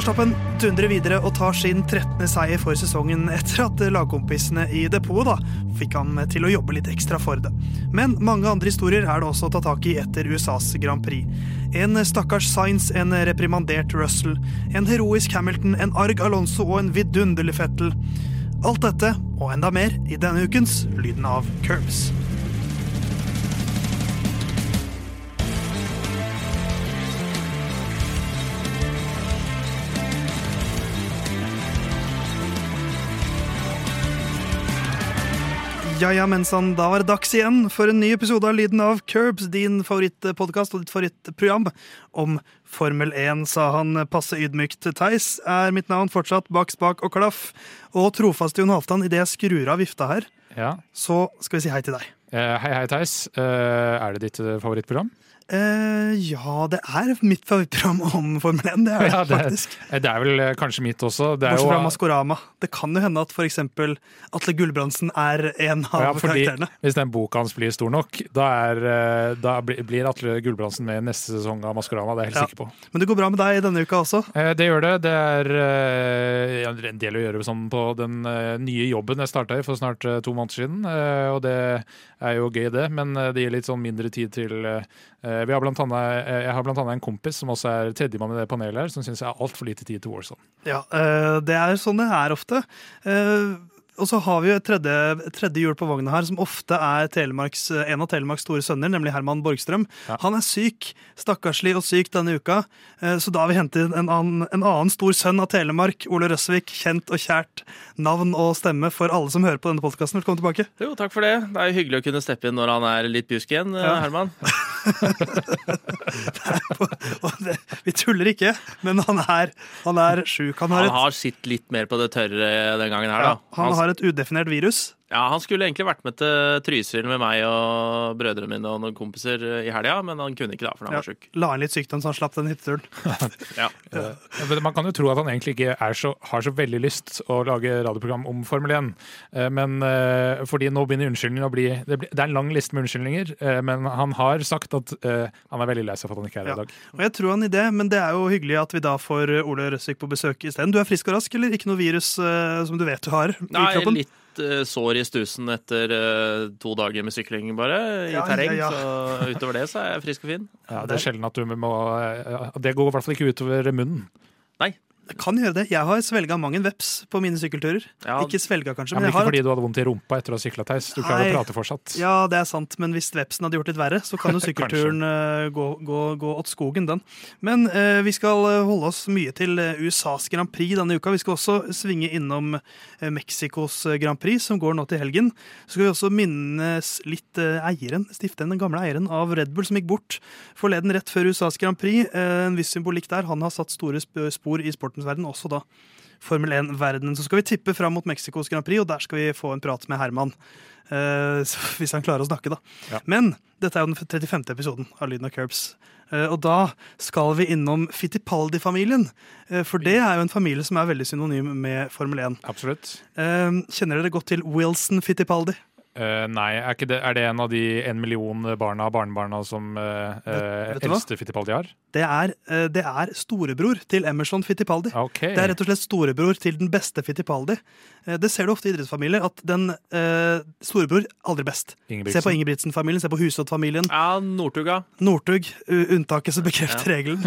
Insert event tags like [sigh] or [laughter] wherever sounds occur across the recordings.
Verstappen dundrer videre og tar sin 13. seier for sesongen etter at lagkompisene i depotet da, fikk han til å jobbe litt ekstra for det. Men mange andre historier er det også å ta tak i etter USAs Grand Prix. En stakkars Sainz, en reprimandert Russell, en heroisk Hamilton, en arg Alonso og en vidunderlig Fettel. Alt dette, og enda mer, i denne ukens Lyden av Curbs. Ja, ja, mensan, da var det dags igjen for en ny episode av Lyden av Curbs, din favorittpodkast og ditt favorittprogram om Formel 1, sa han passe ydmykt. Theis er mitt navn fortsatt, bak spak og klaff. Og trofast Jon Halvdan, idet jeg skrur av vifta her, Ja. så skal vi si hei til deg. Eh, hei, hei, Theis. Eh, er det ditt eh, favorittprogram? Eh, ja, det er mitt favorittprogram om Formel 1, det er Ja, det, faktisk. eh, det er vel eh, kanskje mitt også. Det Bortsett fra Maskorama. Det kan jo hende at eksempel Atle Gulbrandsen er en av ja, fordi karakterene. Hvis den boka hans blir stor nok, da, er, da blir Atle Gulbrandsen med neste sesong av Maskorama. Det er jeg helt Ja. sikker på. Men det går bra med deg denne uka også. Uh, Det gjør det. Det er er en del å gjøre sånn på den nye jobben jeg starta i for snart to måneder siden. Og det er jo gøy, det, men det gir litt sånn mindre tid til vi har blant annet, eh, Jeg har annet en kompis som også er tredjemann i det panelet her, som syns jeg har altfor lite tid til Warzone. Ja, eh, det er sånn det er ofte. Eh, Og så har vi jo et tredje, tredje hjul på vogna her, som ofte er Telemarks, en av Telemarks store sønner, nemlig Herman Borgstrøm. Ja. Han er syk, stakkarslig og syk denne uka, eh, så da har vi hentet en annen, en annen stor sønn av Telemark, Ole Røsvik, kjent og kjært navn og stemme for alle som hører på denne podkasten. Velkommen tilbake. Jo, takk for det. Det er hyggelig å kunne steppe inn når han er litt bjusk igjen, eh, Ja. Herman. [laughs] Det, vi tuller ikke, men han er, han er sjuk. Han har Han et, har sitt litt mer på det tørre den gangen her, ja, da. han Han, har et udefinert virus. Ja, han skulle egentlig vært med til Trysil med meg og brødrene mine og noen kompiser eh, i helga, men han kunne ikke da, for han Ja, var sjuk. la inn litt sykdom, så han slapp den hytteturen. [laughs] Ja. Ja, Man kan jo tro at han egentlig ikke er så, har så veldig lyst å lage radioprogram om Formel 1. Eh, Men eh, fordi nå begynner unnskyldningene å bli Det, er en lang liste med unnskyldninger, eh, men han har sagt at eh, han er veldig lei seg for at han ikke er her Ja. i dag. Og jeg tror han i det, men det er jo hyggelig at vi da får Ole Røsvik på besøk isteden. Du er frisk og rask, eller ikke noe virus eh, som du vet du har i Nei, kroppen? Litt eh, sår i stusen etter eh, to dager med sykling, bare, i Ja, terreng. ja, ja. Så utover det så er jeg frisk og fin. Ja, det er sjelden at du må eh, Det går i hvert fall ikke utover munnen. Nei. Kan gjøre det. Jeg har svelga mang en veps på mine sykkelturer. Ja, Ikke svelga, kanskje, Ja, men men jeg ikke har fordi du hadde vondt i rumpa etter å ha sykla, Theis. Du klarer Nei. å prate fortsatt. Ja, det er sant, men hvis vepsen hadde gjort litt verre, så kan jo [laughs] sykkelturen eh, gå, gå, gå åt skogen, den. Men eh, vi skal eh, holde oss mye til eh, USAs Grand Prix denne uka. Vi skal også svinge innom Mexicos Grand Prix, som går nå til helgen. Så skal vi også minnes litt eieren, stifteren, den gamle eieren av Red Bull, som gikk bort forleden rett før USAs Grand Prix. En viss symbolikk der. Han har satt store spor i sportens verden, også da Formel 1-verdenen. Så skal vi tippe fram mot Mexicos Grand Prix, og der skal vi få en prat med Herman. Uh, [laughs] hvis han klarer å snakke, da. Ja. Men dette er jo den 35. episoden av Lyden av Curbs. Uh, og da skal vi innom Fittipaldi-familien. Uh, for det er jo en familie som er veldig synonym med Formel 1. Absolutt. Kjenner dere godt til Wilson Fittipaldi? Nei, er, ikke det, er det en av de en million barna og barnebarna som eldste Fittipaldi har? Det er, eh, det er storebror til Emerson Fittipaldi. Okay. Det er rett og slett storebror til den beste Fittipaldi. Eh, Det ser du ofte i idrettsfamilier, at den eh, storebror aldri best. Se på Ingebrigtsen-familien, se på Hushovd-familien. Ja, Northuga. Northug, u- unntaket som bekrefter regelen.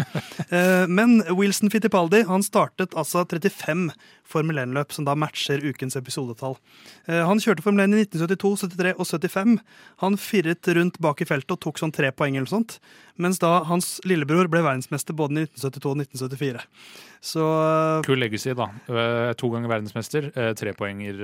Eh, Men Wilson Fittipaldi han startet altså 35 Formel 1-løp, som da matcher ukens episodetall. Han kjørte Formel 1 i 1972, 73 og 75. Han firret rundt bak i feltet og tok sånn tre poeng eller noe sånt. Mens da hans lillebror ble verdensmester både i 1972 og 1974. Så Kul legacy, da. Eh, to ganger verdensmester, tre poenger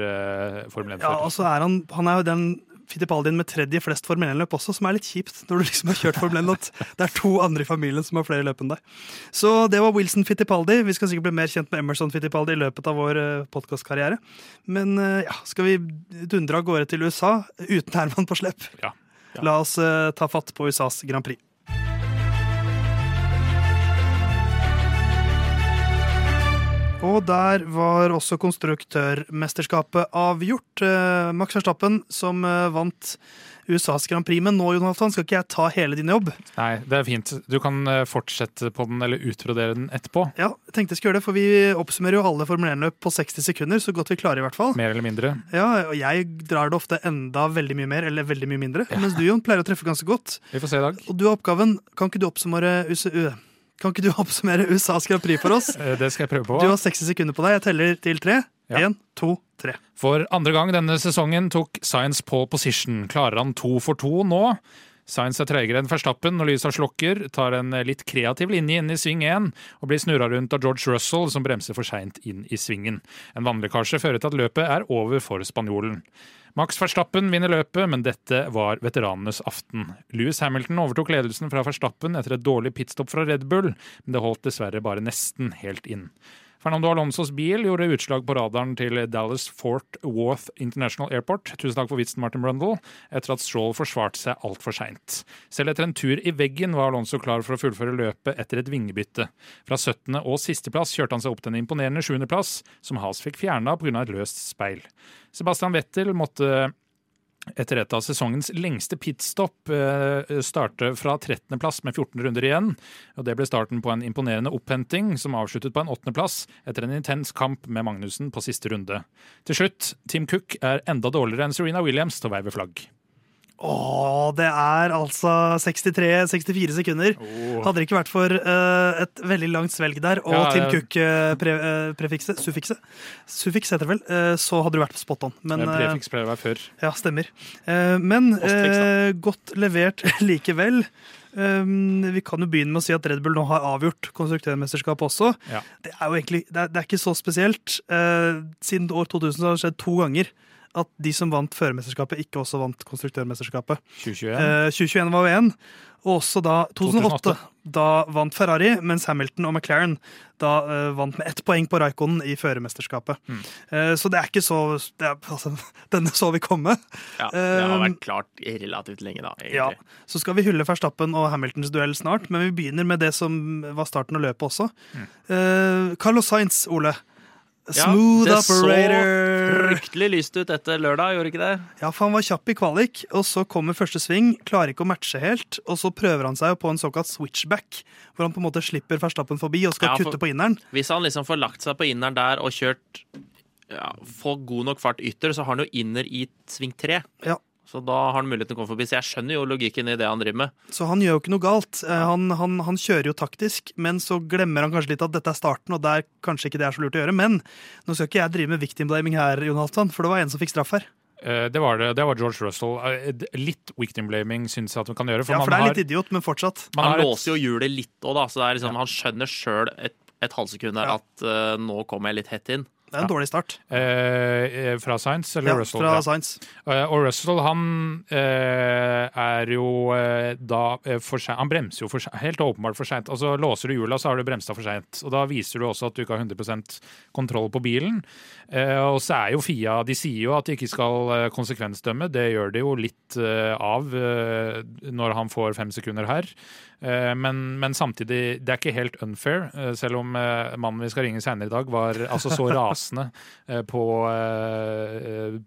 Formel 1 ja, og så er han, han er jo den Fittipaldien med tredje flest Formel 1-løp også, som er litt kjipt når du liksom har kjørt Formel 1. At det er to andre i familien som har flere løp enn deg. Så det var Wilson Fittipaldi. Vi skal sikkert bli mer kjent med Emerson Fittipaldi i løpet av vår podkastkarriere. Men eh, ja, skal vi dundre av gårde til USA uten Herman på slepp? Ja. Ja. La oss uh, ta fatt på USAs Grand Prix. Og der var også konstruktørmesterskapet avgjort. Eh, Max Verstappen, som eh, vant USAs Grand Prix. Men nå Jonathan, skal ikke jeg ta hele din jobb. Nei, det er fint. Du kan eh, fortsette på den, eller utbrodere den etterpå. Ja, jeg tenkte jeg skulle gjøre det, for Vi oppsummerer jo alle Formel 1-løp på 60 sekunder, så godt vi klarer i hvert fall. Mer eller mindre. Ja, og Jeg drar det ofte enda veldig mye mer, eller veldig mye mindre. Mens du Jon, pleier å treffe ganske godt. Vi får se i dag. Og du har oppgaven. Kan ikke du oppsummere USA, kan ikke du oppsummere USAs Grand Prix for oss? [laughs] Eh, Det skal jeg prøve på. Du har 60 sekunder på deg. Jeg teller til tre. Ja. Én, to, tre. For andre gang denne sesongen tok Science pole position. Klarer han to for to nå? Science er treigere enn Verstappen når lysa slokker, tar en litt kreativ linje inn i sving 1 og blir snurra rundt av George Russell, som bremser for seint inn i svingen. En vannlekkasje fører til at løpet er over for spanjolen. Max Verstappen vinner løpet, men dette var veteranenes aften. Louis Hamilton overtok ledelsen fra Verstappen etter et dårlig pitstop fra Red Bull, men det holdt dessverre bare nesten helt inn. Fernando Alonsos bil gjorde utslag på radaren til Dallas Fort Worth International Airport. Tusen takk for vitsen, Martin Brundle, etter at Stroll forsvarte seg altfor seint. Selv etter en tur i veggen var Alonso klar for å fullføre løpet etter et vingebytte. Fra 17. og sisteplass kjørte han seg opp til en imponerende sjuendeplass, som Haas fikk fjerna pga. et løst speil. Sebastian Vettel måtte etter et av sesongens lengste pitstop eh, starte fra 13.-plass med 14 runder igjen. og Det ble starten på en imponerende opphenting, som avsluttet på en åttendeplass etter en intens kamp med Magnussen på siste runde. Til slutt, Tim Cook er enda dårligere enn Serena Williams til å veive flagg. Åh, det er altså 63-64 sekunder. Hadde det ikke vært for uh, et veldig langt svelg der, og Ja, Tim. Cook-prefikset, suffikset, suffiks heter det vel, uh, så hadde du vært på spot on. Men, eh, prefiks pleier å være før. ja, stemmer. Eh, men eh, godt levert [laughs] likevel. Um, vi kan jo begynne med å si at Red Bull nå har avgjort konstruktørmesterskapet også. Ja. Det er jo egentlig det er, det er ikke så spesielt. Uh, siden år 2000 så har det skjedd to ganger at de som vant førermesterskapet, ikke også vant konstruktørmesterskapet. 2021. Eh, 2021 var jo én, og også da 2008. 2008. Da vant Ferrari, mens Hamilton og McLaren da eh, vant med ett poeng på Raikonen i førermesterskapet. Mm. Eh, så det er ikke så det er, altså, [laughs] Denne så vi komme. Ja, det har Um, vært klart relativt lenge, da. Ja. Så skal vi hylle Verstappen og Hamiltons duell snart, men vi begynner med det som var starten av løpet også. Mm. Eh, Carlos Sainz, Ole. Ja, Smooth det operator. så fryktelig lyst ut etter lørdag, gjorde ikke det? Ja, for han var kjapp i kvalik, og så kommer første sving, klarer ikke å matche helt, og så prøver han seg på en såkalt switchback, hvor han på en måte slipper Verstappen forbi og skal Ja, for- kutte på inneren. Hvis han liksom får lagt seg på inneren der og kjørt ja, Får god nok fart ytter, så har han jo inner i sving tre. Ja. Så da har han muligheten til å komme forbi. Så jeg skjønner jo logikken i det han driver med. Så han gjør jo ikke noe galt. Eh, Han, han, han kjører jo taktisk, men så glemmer han kanskje litt at dette er starten, og der kanskje ikke det er så lurt å gjøre. Men nå skal ikke jeg drive med victim blaming her, Jonathan, for det var en som fikk straff her. Eh, Det var, det, det var George Russell. Eh, Litt victim blaming syns jeg at man kan gjøre. For, Ja, for man det er har, litt idiot, men fortsatt. man Han låser jo hjulet litt òg, da. Så det er liksom, han skjønner sjøl et, et halvsekund her Ja. at uh, nå kommer jeg litt hett inn. Det er en dårlig start. eh, fra Science eller Ja, Russell? fra. Sainz. Eh, Og Russell han eh, er jo eh, da eh, for seint Han bremser jo for sent, helt åpenbart for seint. Altså, låser du hjula, så har du bremsa for seint. Og da viser du også at du ikke har 100% kontroll på bilen. Eh, og så er jo Fia De sier jo at de ikke skal eh, konsekvensdømme. Det gjør de jo litt eh, av eh, når han får fem sekunder her. Eh, men, men samtidig, det er ikke helt unfair, eh, selv om eh, mannen vi skal ringe senere i dag, var altså så [laughs] rasende på,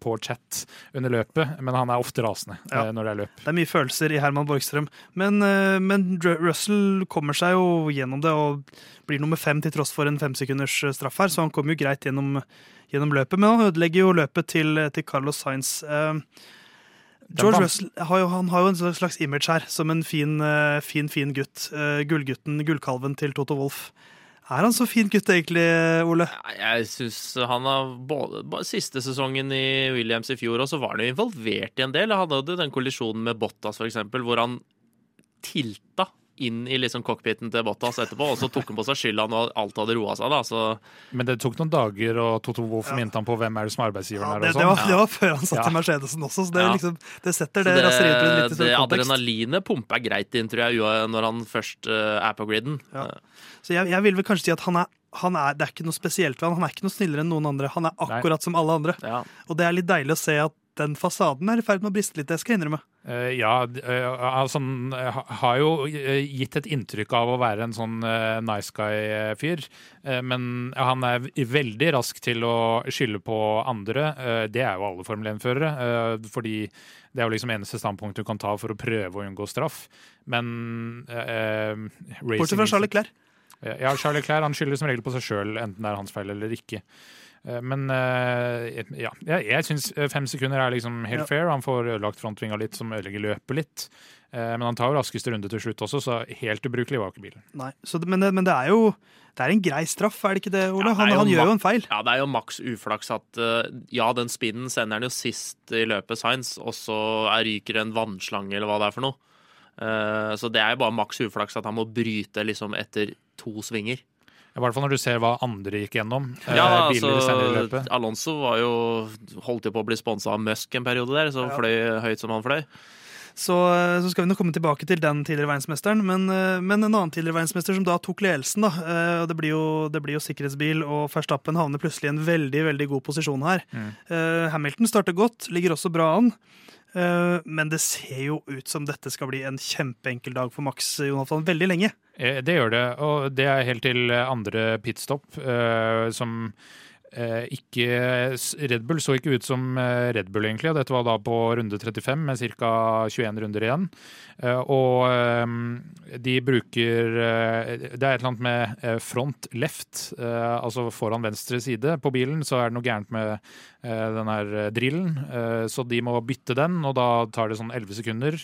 på chat under løpet. Men han er ofte rasende Ja. når det er løp. Det er mye følelser i Herman Borgstrøm. Men, men Russell kommer seg jo gjennom det og blir nummer fem til tross for en femsekunders straff her, så han kommer jo greit gjennom, gjennom løpet. Men han ødelegger jo løpet til, til Carlos Sainz. George Russell har jo, han har jo en slags image her som en fin, eh, fin, fin gutt. Eh, Gullgutten, gullkalven til Toto Wolff. Er han så fin gutt egentlig, Ole? Jeg syns han har både, både Siste sesongen i Williams i fjor, og så var han jo involvert i en del. Han hadde jo den kollisjonen med Bottas, for eksempel, hvor han tilta inn i liksom cockpiten til Bottas etterpå, og så tok han på seg skylda når alt hadde roa seg. da, så Men det tok noen dager, og Toto Wolff minnet han på hvem er det som er arbeidsgiveren Ja, her. det, og det, sånn. var, det var før han satt Ja. i Mercedesen også, så det, Ja. liksom, det setter det, det, raseriet litt i det adrenalinet pumper greit inn, tror jeg, når han først eh, er på griden. Ja. Så jeg, jeg vil vel kanskje si at han er, han er, det er ikke noe spesielt ved han. Han er ikke noe snillere enn noen andre. Han er akkurat som alle andre. Ja. Og det er litt deilig å se at den fasaden er i ferd med å briste litt, det skal jeg innrømme. Uh, ja, uh, altså, han har jo gitt et inntrykk av å være en sånn uh, nice guy-fyr. men han er veldig rask til å skylde på andre. det er jo alle Formel 1-førere. fordi det er jo liksom eneste standpunkt du kan ta for å prøve å unngå straff. Men Bortsett fra Charlie Clair. Ja, Charlie Clair han skylder som regel på seg sjøl, enten det er hans feil eller ikke. Eh, men eh, ja, jeg, jeg syns eh, fem sekunder er liksom helt fair. Han får ødelagt frontvinga litt, som ødelegger løpet litt. Men han tar jo raskeste runde til slutt også, så helt ubrukelig var ikke bilen. Nei, det, men, det, men, det, er jo det er en grei straff, er det ikke det, Ole? Ja, han, han gjør jo en feil. Ja, det er jo maks uflaks at ja, den spinnen sender han jo sist i løpet, Science, og så ryker en vannslange eller hva det er for noe. Så det er jo bare maks uflaks at han må bryte liksom etter to svinger. I hvert fall når du ser hva andre gikk gjennom. Eh, ja, altså, Alonso var jo, holdt jo på å bli sponsa av Musk en periode der, så ja. fløy høyt som han fløy. Så, eh, så, skal vi nå komme tilbake til den tidligere verdensmesteren. Men, eh, men, en annen tidligere verdensmester som da tok ledelsen. da, og Det blir jo, det blir jo sikkerhetsbil, og Verstappen havner plutselig i en veldig veldig god posisjon her. Mm. Hamilton starter godt, ligger også bra an. Eh, men det ser jo ut som dette skal bli en kjempeenkel dag for Max Jonathan veldig lenge. Eh, det gjør det, og det er helt til andre pitstop, eh, som Eh, ikke, Red Bull så ikke ut som eh, Red Bull, egentlig. og Dette var da på runde 35 med ca. 21 runder igjen. Eh, og de bruker Det er et eller annet med front left, altså foran venstre side på bilen, så er det noe gærent med den her drillen. Så de må bytte den, og da tar det sånn 11 sekunder.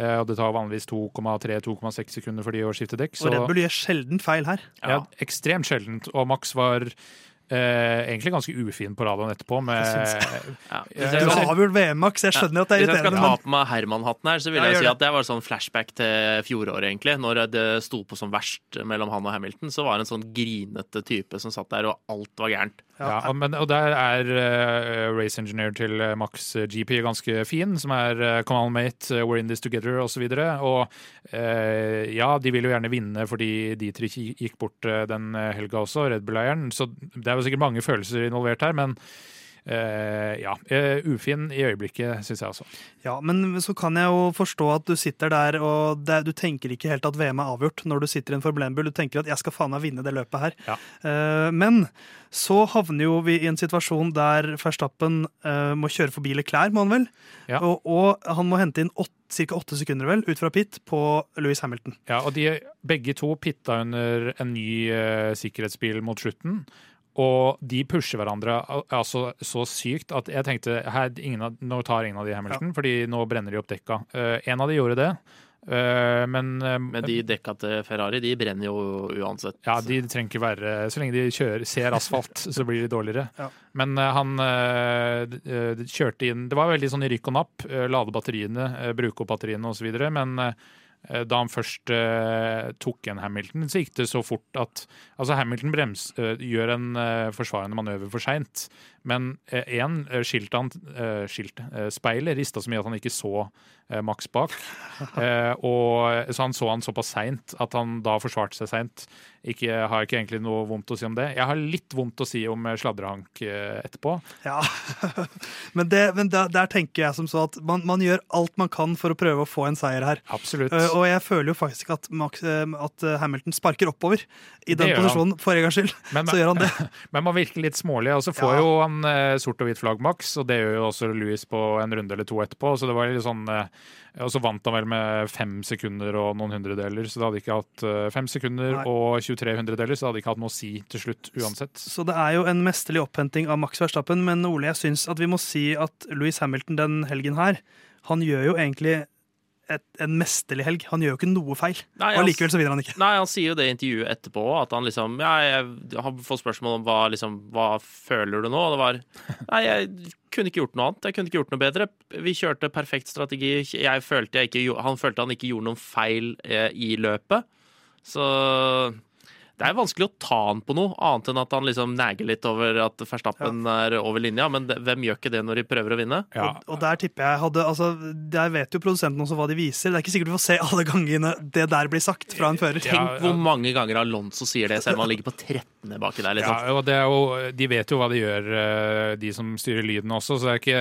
Og det tar vanligvis 2,3-2,6 sekunder for de å skifte dekk. Og Red Bull gjør sjelden feil her. Ja, ekstremt sjeldent. Og Max var Eh, egentlig ganske ufin på radioen etterpå. [laughs] Med, ja. Du har vel VM, Max. jeg skjønner ja. at det er irriterende. Hvis jeg skal ta på meg Herman-hatten her, så vil jeg si at det var sånn flashback til fjoråret, egentlig. Når det sto på som verst mellom han og Hamilton, så var det en sånn grinete type som satt der, og alt var gærent. Ja, men, og der er uh, race engineer til uh, Max GP ganske fin, som er uh, Come on mate, we're in this together, osv. Og, så og uh, ja, de vil jo gjerne vinne fordi Dietrich gikk bort den helga også, Red Bull-eieren. Så det er jo sikkert mange følelser involvert her, men ja, uh, ufin i øyeblikket, syns jeg også. Ja, men så kan jeg jo forstå at du sitter der og det, du tenker ikke helt at VM er avgjort når du sitter i en Formel Du tenker at 'jeg skal faen meg vinne det løpet her'. Ja. Uh, men så havner jo vi i en situasjon der Verstappen må kjøre forbi Leclerc, må han vel? Ja. Og, og, han må hente inn ca. åtte sekunder vel, ut fra pit på Louis Hamilton. Ja, og de begge to pitta under en ny sikkerhetsbil mot slutten. Og de pusher hverandre altså, så sykt at jeg tenkte her, av, nå tar ingen av de Hamilton, ja. fordi nå brenner de opp dekka. Uh, en av de gjorde det. Uh, men, uh, men de dekka til Ferrari de brenner jo uansett. Ja, de trenger ikke være Så lenge de kjører, ser asfalt, [laughs] så blir de dårligere. Ja. Men han kjørte inn Det var veldig sånn i rykk og napp. lade batteriene, bruke opp batteriene osv. Men da han først uh, tok igjen Hamilton, så gikk det så fort at altså Hamilton brems, uh, gjør en uh, forsvarende manøver for seint. Men én eh, skilt han skilt, speilet rista så mye at han ikke så Max bak. [laughs] og, så han så han såpass seint at han da forsvarte seg seint. Ikke, har ikke egentlig noe vondt å si om det. Jeg har litt vondt å si om sladrehank etterpå. Ja, [laughs] men, det, men der, der, tenker jeg som så at man, man, gjør alt man kan for å prøve å få en seier her. Absolutt og jeg føler jo faktisk at, Max, eh, at Hamilton sparker oppover i den posisjonen for en gangs skyld. Men, [laughs] så gjør han det. Men man virker litt smålig. Og så får ja. jo han eh, sort og hvitt flagg, Max, og det gjør jo også Louis på en runde eller to etterpå. Så det var litt sånn eh, og så vant han vel med fem sekunder og noen hundredeler, så det hadde ikke hatt fem sekunder Nei. og 23 hundredeler, så det hadde ikke hatt noe å si til slutt uansett. Så det er jo en mesterlig opphenting av Max Verstappen, men Ole, jeg syns at vi må si at Louis Hamilton den helgen her, han gjør jo egentlig et, en mesterlig helg. Han gjør jo ikke noe feil. Nei, og likevel så vinner han ikke. Nei, Han sier jo det i intervjuet etterpå, at han liksom ja, jeg har fått spørsmål om hva, liksom, hva føler du nå? Og det var Nei, jeg kunne ikke gjort noe annet. Jeg kunne ikke gjort noe bedre. Vi kjørte perfekt strategi. Jeg følte jeg ikke, han følte han ikke gjorde noen feil eh, i løpet. Så det er vanskelig å ta han på noe, annet enn at han liksom neger litt over at Verstappen er over linja. Men det, hvem gjør ikke det når de prøver å vinne? Ja. Og, og der tipper jeg hadde, altså, Der vet jo produsenten også hva de viser. Det er ikke sikkert du får se alle gangene det der blir sagt fra en fører. Ja, Tenk hvor mange ganger Alonso sier det, selv om han ligger på 13. baki der. Ja, liksom. og det er jo, De vet jo hva de gjør, eh, de som styrer lyden også. så det er ikke,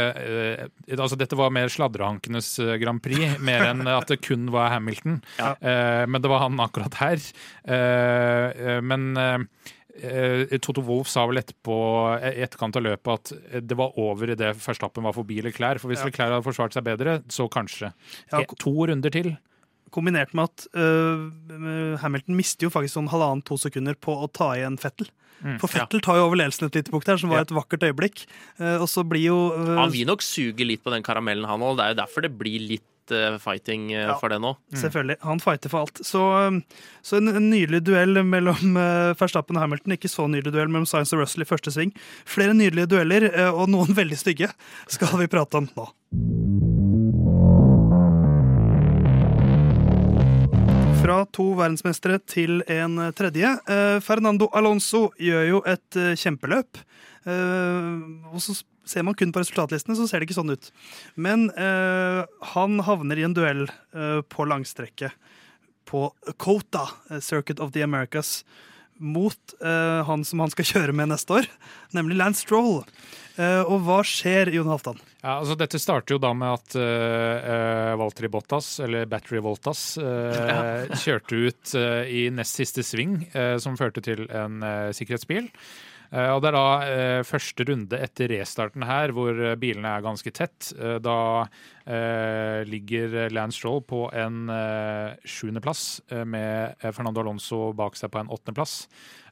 eh, altså Dette var mer sladrehankenes eh, Grand Prix, mer enn at det kun var Hamilton. Ja. Eh, Men det var han akkurat her. Eh, Men eh, eh, Toto Wolff sa vel etterpå i etterkant av løpet at det var over idet Verstappen var forbi Leclerc. For hvis Ja. Leclerc hadde forsvart seg bedre, så kanskje. Ja, Eh, To runder til. Kombinert med at uh, Hamilton mister jo faktisk sånn halvannen-to sekunder på å ta igjen Fettel. Mm, For Fettel tar jo over ledelsen et lite punkt her, som var Ja. et vakkert øyeblikk. Uh, og så blir jo uh, Han vil nok suge litt på den karamellen, han òg. Det er jo derfor det blir litt eh, fighting eh, Ja. for det nå. Selvfølgelig. Han fighter for alt. Så, øh, så en, en nydelig duell mellom øh, [laughs] Verstappen og Hamilton. Ikke så nydelig duell mellom Science og Russell i første sving. Flere nydelige dueller, og noen [laughs] veldig stygge, skal vi prate om nå. Fra to verdensmestere til en tredje. Eh, Fernando Alonso gjør jo et eh, kjempeløp. Eh, og så ser man kun på resultatlistene, så ser det ikke sånn ut. Men eh, han havner i en duell eh, på langstrekket på Cota, eh, Circuit of the Americas, mot eh, han som han skal [laughs] kjøre med neste år, nemlig Lance Stroll. Eh, og hva skjer, Jon Halvdan? Ja, altså Dette starter jo da med at uh, Valtteri Bottas, eller Battery Voltas, [laughs] uh, kjørte ut uh, i nest siste sving, uh, som førte til en sikkerhetsbil. Eh, og Det er da eh, første runde etter restarten her, hvor eh, bilene er ganske tett. Da ligger Lance Stroll på en sjuendeplass, med Fernando Alonso bak seg på en åttendeplass.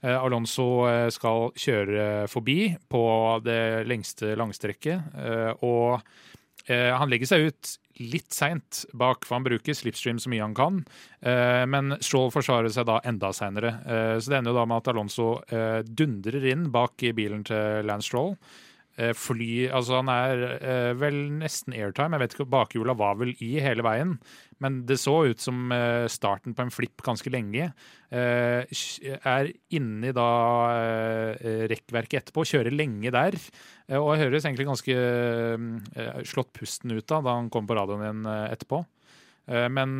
Alonso skal kjøre forbi på det lengste langstrekket, og han legger seg ut litt seint bak, for han bruker slipstream så mye han kan. Eh, men Stroll forsvarer seg da enda seinere. Eh, så det ender jo da med at Alonso eh, dundrer inn bak i bilen til Lance Stroll. Eh, fly, altså Han er eh, vel nesten airtime. Jeg vet ikke, Bakhjula var vel i hele veien. Men det så ut som eh, starten på en flipp ganske lenge. Er inni da rekkverket etterpå, kjører lenge der. Og høres egentlig ganske slått pusten ut da, da han kom på radioen igjen etterpå. Men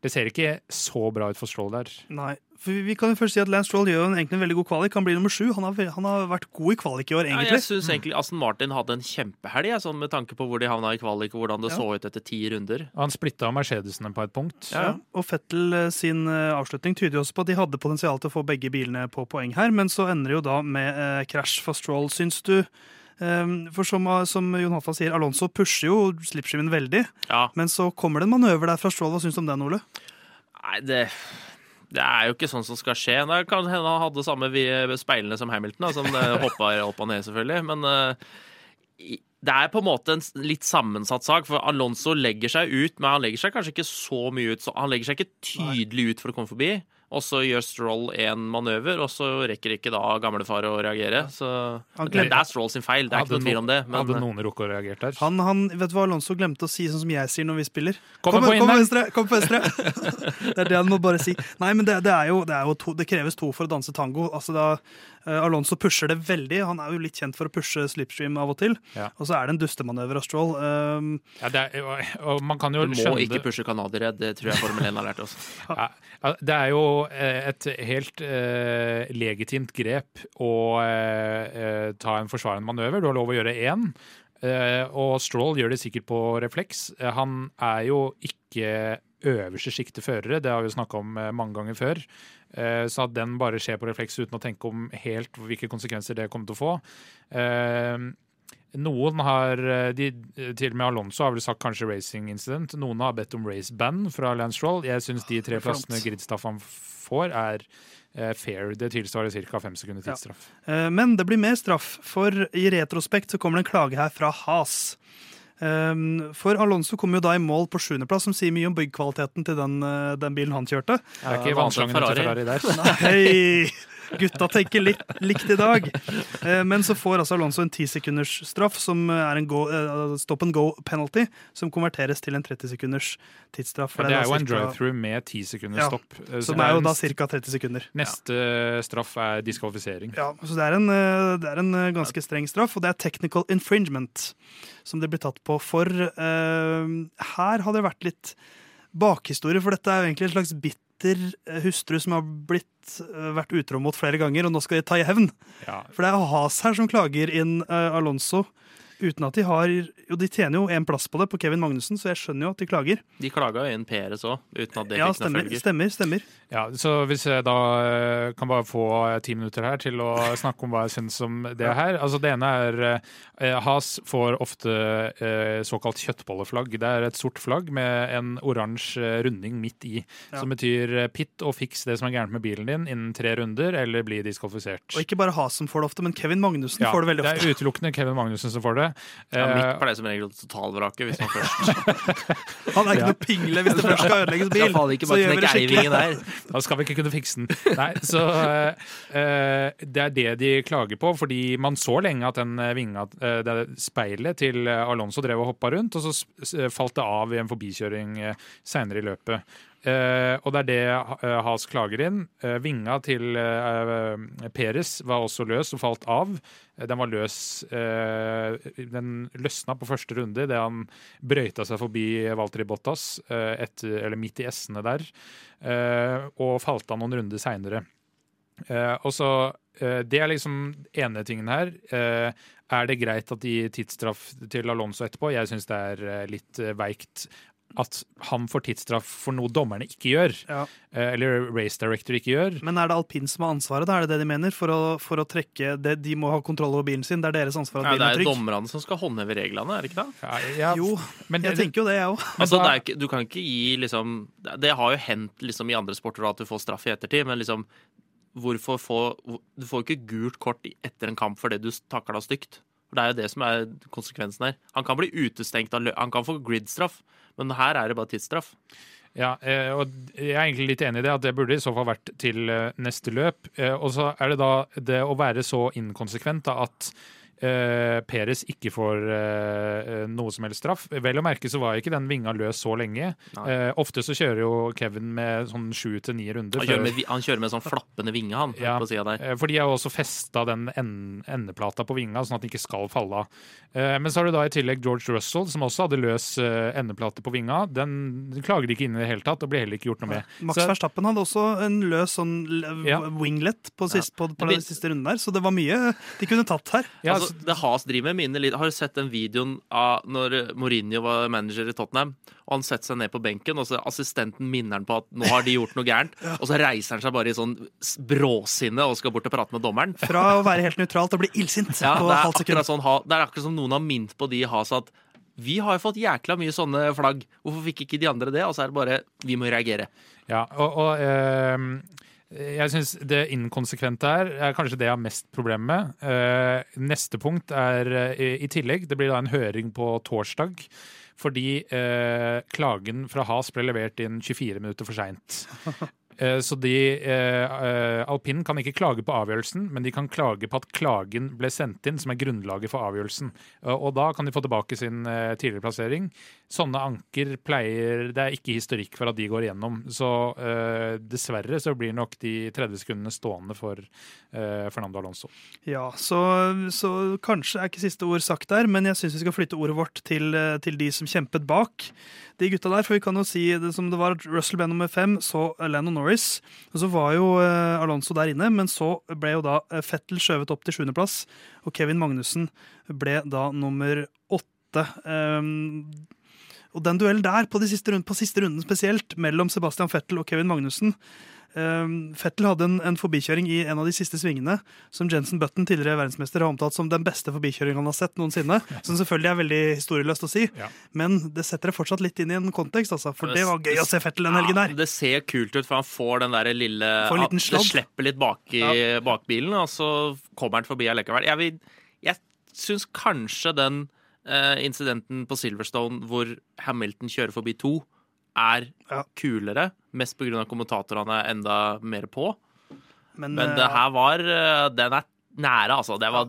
det ser ikke så bra ut for Stroll der. Nei, vi- Vi kan jo først si at Lance Stroll gjør en- egentlig en veldig god kvalik. Han blir nummer sju. Han har, han har vært god i kvalik i år, Ja, egentlig. jeg syns egentlig Aston Martin hadde en kjempehelg, ja, sånn med tanke på hvor de havna i kvalik, og hvordan det Ja. så ut etter ti runder. Han splitta Mercedesene på et punkt. Ja. Ja, og Fettel eh, sin eh, avslutning tyder jo også på at de hadde potensial til å få begge bilene på poeng her, men så ender det jo da med eh, krasj for Stroll, syns du. Eh, for som, eh, som Jon Halvdan sier, Alonso pusher jo slipskiven veldig, Ja, men så kommer det en manøver der fra Stroll. Hva syns du om den, Ole? nei, det det er jo ikke sånn som skal skje. Det kan hende han hadde samme speilene som Hamilton, da, som [laughs] hoppa opp og ned, selvfølgelig. Men uh, det er på en måte en litt sammensatt sak, for Alonso legger seg ut, men han legger seg kanskje ikke så mye ut. Så han legger seg ikke tydelig ut for å komme forbi. Og så gjør Stroll en manøver, og så rekker ikke da gamlefar å reagere. Så Han det, glemte- det er Stroll sin feil, det er ikke noe tvil om det. Men hadde noen rukket å reagere der? Han, han, vet du hva Alonso glemte å si, sånn som jeg sier når vi spiller? Kom Kom, på kom på venstre! Kom på venstre! det er det han må bare si. Nei, men det, det er jo, det, er jo to, det kreves to for å danse tango. Altså da eh, Alonso pusher det veldig. Han er jo litt kjent for å pushe slipstream av og til. Ja. Og så er det en dustemanøver av Stroll. Um, Ja, det er, og, og man kan jo du må skjønne ikke pushe canadiere, det tror jeg Formel 1 har lært oss. [laughs] Ja, ja, det er jo eh, et helt uh, legitimt grep å eh, eh, ta en forsvarende manøver. Du har lov å gjøre én. Uh, og Stroll gjør det sikkert på refleks. Eh, han er jo ikke øverste sjiktet førere, det har vi jo snakka om eh, mange ganger før. Eh, så at den bare skjer på refleks uten å tenke om helt hvilke konsekvenser det kommer til å få. Eh, noen har, de, til og med Alonso har vel sagt kanskje racing incident. Noen har bedt om race ban fra Lance Roll. Jeg syns de tre det er plassene gridstaff får, er fair. Det tilsvarer ca. fem sekunder tidsstraff. Ja. Men det blir mer straff, for i retrospekt så kommer det en klage her fra Has. Um, For Alonso kom jo da i mål på sjuendeplass, som sier mye om byggkvaliteten til den, eh, den bilen han kjørte. Det er ikke vannslangen til Ferrari. Ferrari der. Hei! Gutta tenker litt likt i dag. Eh, Men så får altså Alonso en 10 sekunders straff, som er en go, eh, stop and go penalty, som konverteres til en 30 sekunders tidsstraff. for det er jo en drive-through med ti sekunders Ja, stopp. Eh, så Som det er jo da ca. 30 sekunder. Neste straff er diskvalifisering. Ja, så det er, en, det er en ganske streng straff, og det er technical infringement som det blir tatt på for. her har det vært litt bakhistorie, for dette er jo egentlig en slags bitter eh, hustru som har blitt, eh, vært utro mot flere ganger, og nå skal de ta i hevn. Ja. For det er Has her som klager inn eh, Alonso, uten at de har Jo, de tjener jo en plass på det, på Kevin Magnussen, så jeg skjønner jo at de klager. De klaga jo inn Peres òg, uten at det Ja, fikk noen stemmer. følger. Stemmer, stemmer. Ja, så Hvis jeg da eh, kan bare få ti minutter her til å [laughs] snakke om hva jeg syns om det her. Altså Det ene er eh, Has får ofte eh, såkalt kjøttbolleflagg. Det er et sort flagg med en oransje eh, runding midt i. Ja. Som betyr eh, pitt og fiks det som er gærent med bilen din innen tre runder, eller bli diskvalifisert. Og ikke bare Has som får det ofte, men Kevin Magnussen Ja, får det veldig ofte. det er utelukkende Kevin Magnussen som får det. Ja, Eh, mitt pleier som regel å totalvrake hvis man først [laughs] Han er ikke noe pingle hvis det først skal ødelegges bil. Skal faen ikke bare knekke eivingen der. [laughs] Da skal vi ikke kunne fikse den. Nei, så eh, eh, Det er det de klager på, fordi man så lenge at den eh, vinga, eh, det speilet til eh, Alonso drev og hoppa rundt, og så falt det av i en forbikjøring eh, seinere i løpet. Eh, og det er det eh, Has klager inn. Eh, vinga til Peres var også løs og falt av. Den var løs Den løsna på første runde idet han brøyta seg forbi Valtteri Bottas, etter, eller midt i S-ene der, og falt av noen runder seinere. Og så, Det er liksom ene tingen her. Er det greit at de tidsstraff til Alonso etterpå? Jeg syns det er litt veikt at han får tidsstraff for noe dommerne ikke gjør. Ja. Eh, eller race director ikke gjør. Men er det alpin som har ansvaret? da? Er det det de mener? For å, for å trekke det, De må ha kontroll over bilen sin. Det er deres ansvar at Ja, det bilen er er dommerne som skal håndheve reglene, er det ikke det? Ja, ja, Jo, men jeg tenker jo det, jeg òg. Altså, det du kan ikke gi liksom Det det har jo hendt liksom, i andre sporter at du får straff i ettertid, men liksom Hvorfor få Du får jo ikke gult kort etter en kamp fordi du takla stygt. For Det er jo det som er konsekvensen her. Han kan bli utestengt Han kan få grid-straff, men her er det bare tidsstraff. Ja, eh, og jeg er egentlig litt enig i det, at det burde i så fall vært til eh, neste løp. Eh, Og så er det da det å være så inkonsekvent da, at eh, Peres ikke får eh, noe som helst straff. Vel å merke så var ikke den vinga løs så lenge. Eh, ofte så kjører jo Kevin med sånn sju til ni runder. Han kjører med, han kjører med sånn flappende vinge, han, Ja. på siden der. Eh, For de har jo også festa den endeplata på vinga, sånn at den ikke skal falle av. Eh, Men så har du da i tillegg George Russell, som også hadde løs eh, endeplate på vinga. Den klager de ikke inn i det hele tatt, og blir heller ikke gjort noe med. Max Så- Verstappen hadde også en løs sånn Ja. winglet på, sist, på, på den siste runden der, så det var mye de kunne tatt her. Ja, altså, det Has driver med minner litt Har du sett den videoen av når Mourinho var manager i Tottenham? Og han setter seg ned på benken, og så assistenten minner han på at nå har de gjort noe gærent. [laughs] Og så reiser han seg bare i sånn bråsinne og skal bort og prate med dommeren. Fra å være helt nøytral til å bli illsint Ja, på halvt sekund. sånn, det er akkurat som noen har minnet på de i Has at vi har jo fått jækla mye sånne flagg. Hvorfor fikk ikke de andre det? Og så er det bare vi må reagere. Ja, og, og ehm, jeg syns det inkonsekvente her er kanskje det jeg har mest problem med. Eh, neste punkt er eh, i tillegg Det blir da en høring på torsdag. Fordi eh, klagen fra Has ble levert inn 24 minutter for seint. [laughs] Eh, Så de, eh, eh, kan ikke klage på avgjørelsen, men de kan klage på at klagen ble sendt inn, som er grunnlaget for avgjørelsen. Og da kan de få tilbake sin tidligere plassering. Sånne anker pleier Det er ikke historikk for at de går igjennom. Så dessverre så blir nok de 30 sekundene stående for Fernando Alonso. Ja, så, så kanskje er ikke siste ord sagt der, men jeg syns vi skal flytte ordet vårt til, til de som kjempet bak de gutta der. For vi kan jo si det som det var at Russell ble nummer fem, så Lando Norris. Og så var jo eh, Alonso der inne, men så ble jo da eh, Fettel skjøvet opp til sjuendeplass, og Kevin Magnussen ble da nummer åtte. Um, og den duellen der, på, de siste runden, på siste runden spesielt, mellom Sebastian Fettel og Kevin Magnussen Fettel hadde en, en forbikjøring i en av de siste svingene som Jensen Button, tidligere verdensmester, har omtalt som den beste forbikjøringen han har sett noensinne. Som selvfølgelig er veldig historieløst å si, Ja. men det setter det fortsatt litt inn i en kontekst, altså. For det var gøy å se Fettel den helgen Ja, der. det ser kult ut, for han får den der lille Får en liten Det slipper litt bak i bakbilen, og så kommer han forbi allikevel. Jeg, vil- jeg syns kanskje den uh, incidenten på Silverstone hvor Hamilton kjører forbi to, er Ja. kulere. Mest pga. kommentatorene er enda mer på. Men, Men eh, det her var eh, Den er nære, altså. Det var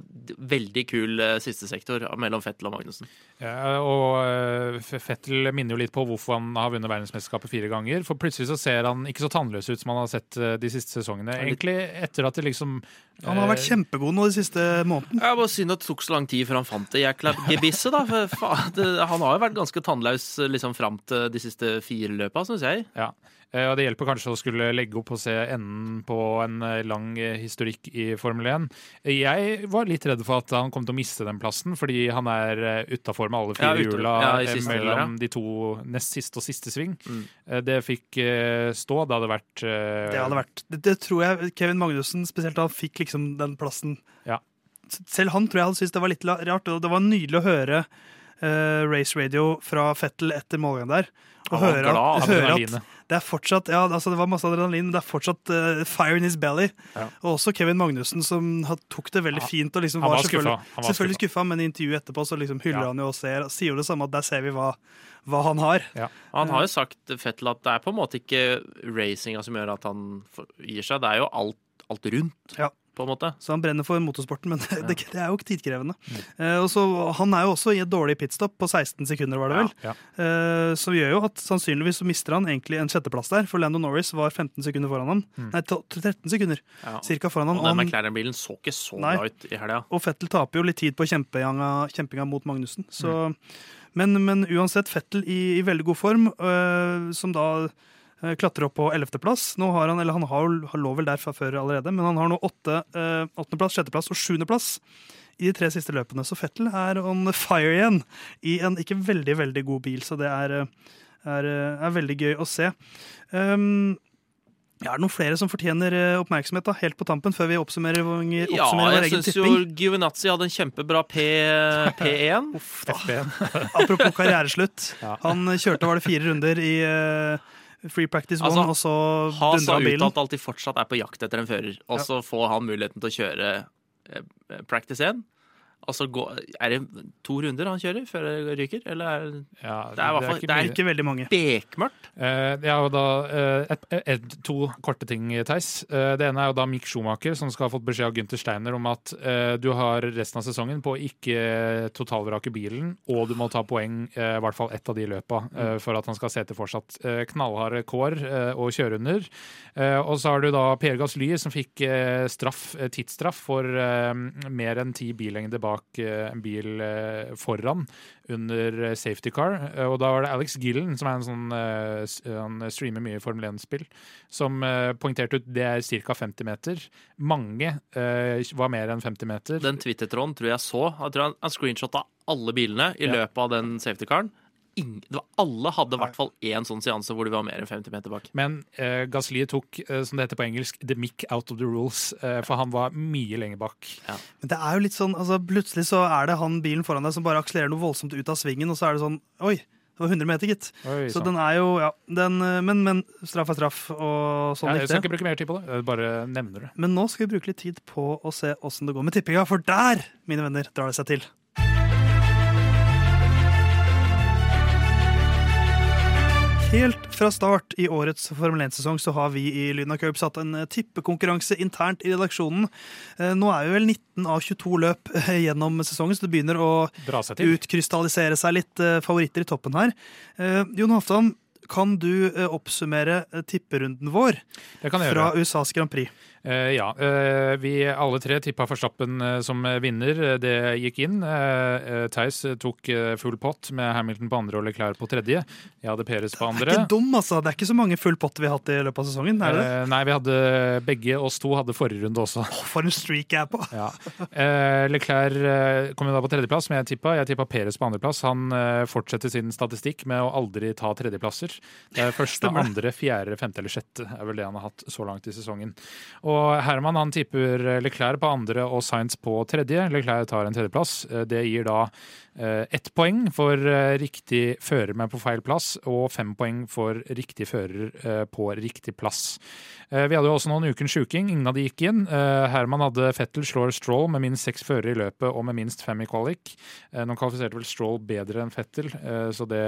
veldig kul eh, siste sektor mellom Fettel og Magnussen. Ja, og Fettel minner jo litt på hvorfor han har vunnet verdensmesterskapet fire ganger. For plutselig så ser han ikke så tannløs ut som han har sett de siste sesongene. Egentlig etter at det liksom han har vært kjempegod nå de siste månedene. Ja, bare Synd at det tok så lang tid før han fant det jækla gebisset, da. For faen, det, han har jo vært ganske tannløs liksom fram til de siste fire løpa, syns jeg. Ja, og det hjelper kanskje å skulle legge opp og se enden på en eh, lang eh, historikk i Formel 1. Jeg var litt redd for at han kom til å miste den plassen, fordi han er utafor med alle fire ja, hjula ja, eh, mellom de to nest siste og siste sving. Mm. Eh, Det fikk eh, stå. Det hadde vært eh, Det hadde vært det, det tror jeg Kevin Magnussen spesielt han fikk liksom den plassen. Ja. Selv han tror jeg hadde syntes det var litt rart. Og det var nydelig å høre uh, race radio fra Fettel etter målgangen der. Og høre, at, høre at det er fortsatt Ja, altså det var masse adrenalin, men det er fortsatt uh, fire in his belly. Ja. Og også Kevin Magnussen, som tok det veldig fint. Og liksom var, var selvfølgelig, var selvfølgelig skuffa, men i intervjuet etterpå så liksom hyller Ja. han jo og ser, sier jo det samme, at der ser vi hva, hva han har. Han har jo sagt Fettel at det er på en måte ikke racinga som gjør at han gir seg, det er jo alt, alt rundt, Ja. På en måte. Så han brenner for motorsporten, men [laughs] det, det er jo ikke tidkrevende. Uh, og så, han er jo også i et dårlig pitstop på 16 sekunder, var det vel. Ja. Eh, som gjør jo at sannsynligvis så mister han egentlig en sjetteplass der, for Lando Norris var 15 sekunder foran ham. Nei, 13 sekunder Ja. cirka foran ham. Og den han, McLaren-bilen så ikke så Nei. bra ut i helga. og Fettel taper jo litt tid på kjempinga, kjempinga mot Magnussen. Så, men, men uansett, Fettel i, i veldig god form, uh, som da klatrer opp på 11.-plass. Nå har han, eller han har, han lå vel der fra før allerede, men han har nå åtte, eh, åttendeplass, sjetteplass og sjuendeplass i de tre siste løpene. Så Fettel er on fire igjen i en ikke veldig, veldig god bil, så det er, eh, er, eh, er veldig gøy å se. Um, ja, er det noen flere som fortjener eh, oppmerksomhet da, helt på tampen, før vi oppsummerer, oppsummerer Ja, vår jeg egen syns jo tipping? Giovinazzi hadde en kjempebra P, P1. Uff, da. FB-en. [laughs] Apropos karriereslutt. Han kjørte var det fire runder i eh, Free Practice One, Altså, og så dundra bilen. Ha så uttalt at de fortsatt er på jakt etter en fører, og så får han muligheten til å kjøre eh, practice 1. Og så gå, er det to runder han kjører før det ryker? Eller er det Ja, Det er i hvert ikke det er. Ikke veldig mange. bekmørkt? Uh, ja, og da, uh, et, et, to korte ting, Theis. Uh, det ene er jo da Mick Schumacher, som skal ha fått beskjed av Gunther Steiner om at eh, du har resten av sesongen på å ikke totalvrake bilen, og du må ta poeng, eh, i hvert fall ett av de løpa, eh, for at han skal se til fortsatt eh, knallharde kår og kjøre under. Eh, og så har du da Per Gasly, som fikk eh, straff, eh, tidsstraff for eh, mer enn ti billengder bak eh, en bil eh, foran under eh, safety car. Og da var det Alex Gillen, som er en sånn Han streamer mye Formel 1-spill, som poengterte ut det er ca. 50 meter. Mange var mer enn 50 meter. Den Twitter-tråden tror jeg så. Jeg tror han, han screenshotta alle bilene i løpet av den safety-caren. Ing- det var- Alle hadde i hvert fall én sånn seanse hvor de var mer enn 50 meter bak. Men eh, Gasly tok, eh, som det heter på engelsk, the mic out of the rules, eh, for han var mye lenger bak. Men det er jo litt sånn, altså Plutselig så er det han bilen foran deg som bare akselererer noe voldsomt ut av svingen, og så er det sånn Oi, det var 100 meter, gitt. Oi, Så sann. den er jo Ja, den, eh, men, men straff er straff, og sånn ja, jeg skal ikke bruke mer tid på det, jeg bare nevner det. Men nå skal vi bruke litt tid på å se åssen det går med tippinga, for der, mine venner, drar det seg til. Helt fra start i årets Formel 1-sesong så har vi i Lyna Cup satt en eh, tippekonkurranse internt i redaksjonen. Eh, Nå er vi vel 19 av 22 løp eh, gjennom sesongen, så det begynner å seg utkrystallisere seg litt favoritter i toppen her. Jon Hoftan, kan du oppsummere tipperunden vår fra. USAs Grand Prix? Eh, ja, eh, vi alle tre tippa Forstappen eh, som vinner. Det gikk inn. Eh, Theis tok full pott med Hamilton på andre og Leclerc på tredje. Jeg hadde Peres på andre. Det er ikke dum, altså. Det er ikke så mange full pott vi har hatt i løpet av sesongen. er det det? Nei, vi hadde begge oss to hadde forrige runde også. Oh, For en streak jeg er på! Ja. Leclerc kom jo da på tredjeplass, men jeg tippa. Jeg tippa Peres på andreplass. Han fortsetter sin statistikk med å aldri ta tredjeplasser. Det er første, andre, fjerde, femte eller sjette er vel det han har hatt så langt i sesongen. Og Herman han tipper Leclerc på andre og Sainz på tredje. Leclerc tar en tredjeplass. Eh, Det gir da eh, ett poeng for eh, riktig fører, men på feil plass, og fem poeng for riktig fører eh, på riktig plass. Eh, Vi hadde jo også noen ukens sjuking. Ingen av de gikk inn. Eh, Herman hadde Fettel slår Stroll med minst seks førere i løpet og med minst fem i kvalik. Eh, Nå kvalifiserte vel Stroll bedre enn Fettel, eh, så det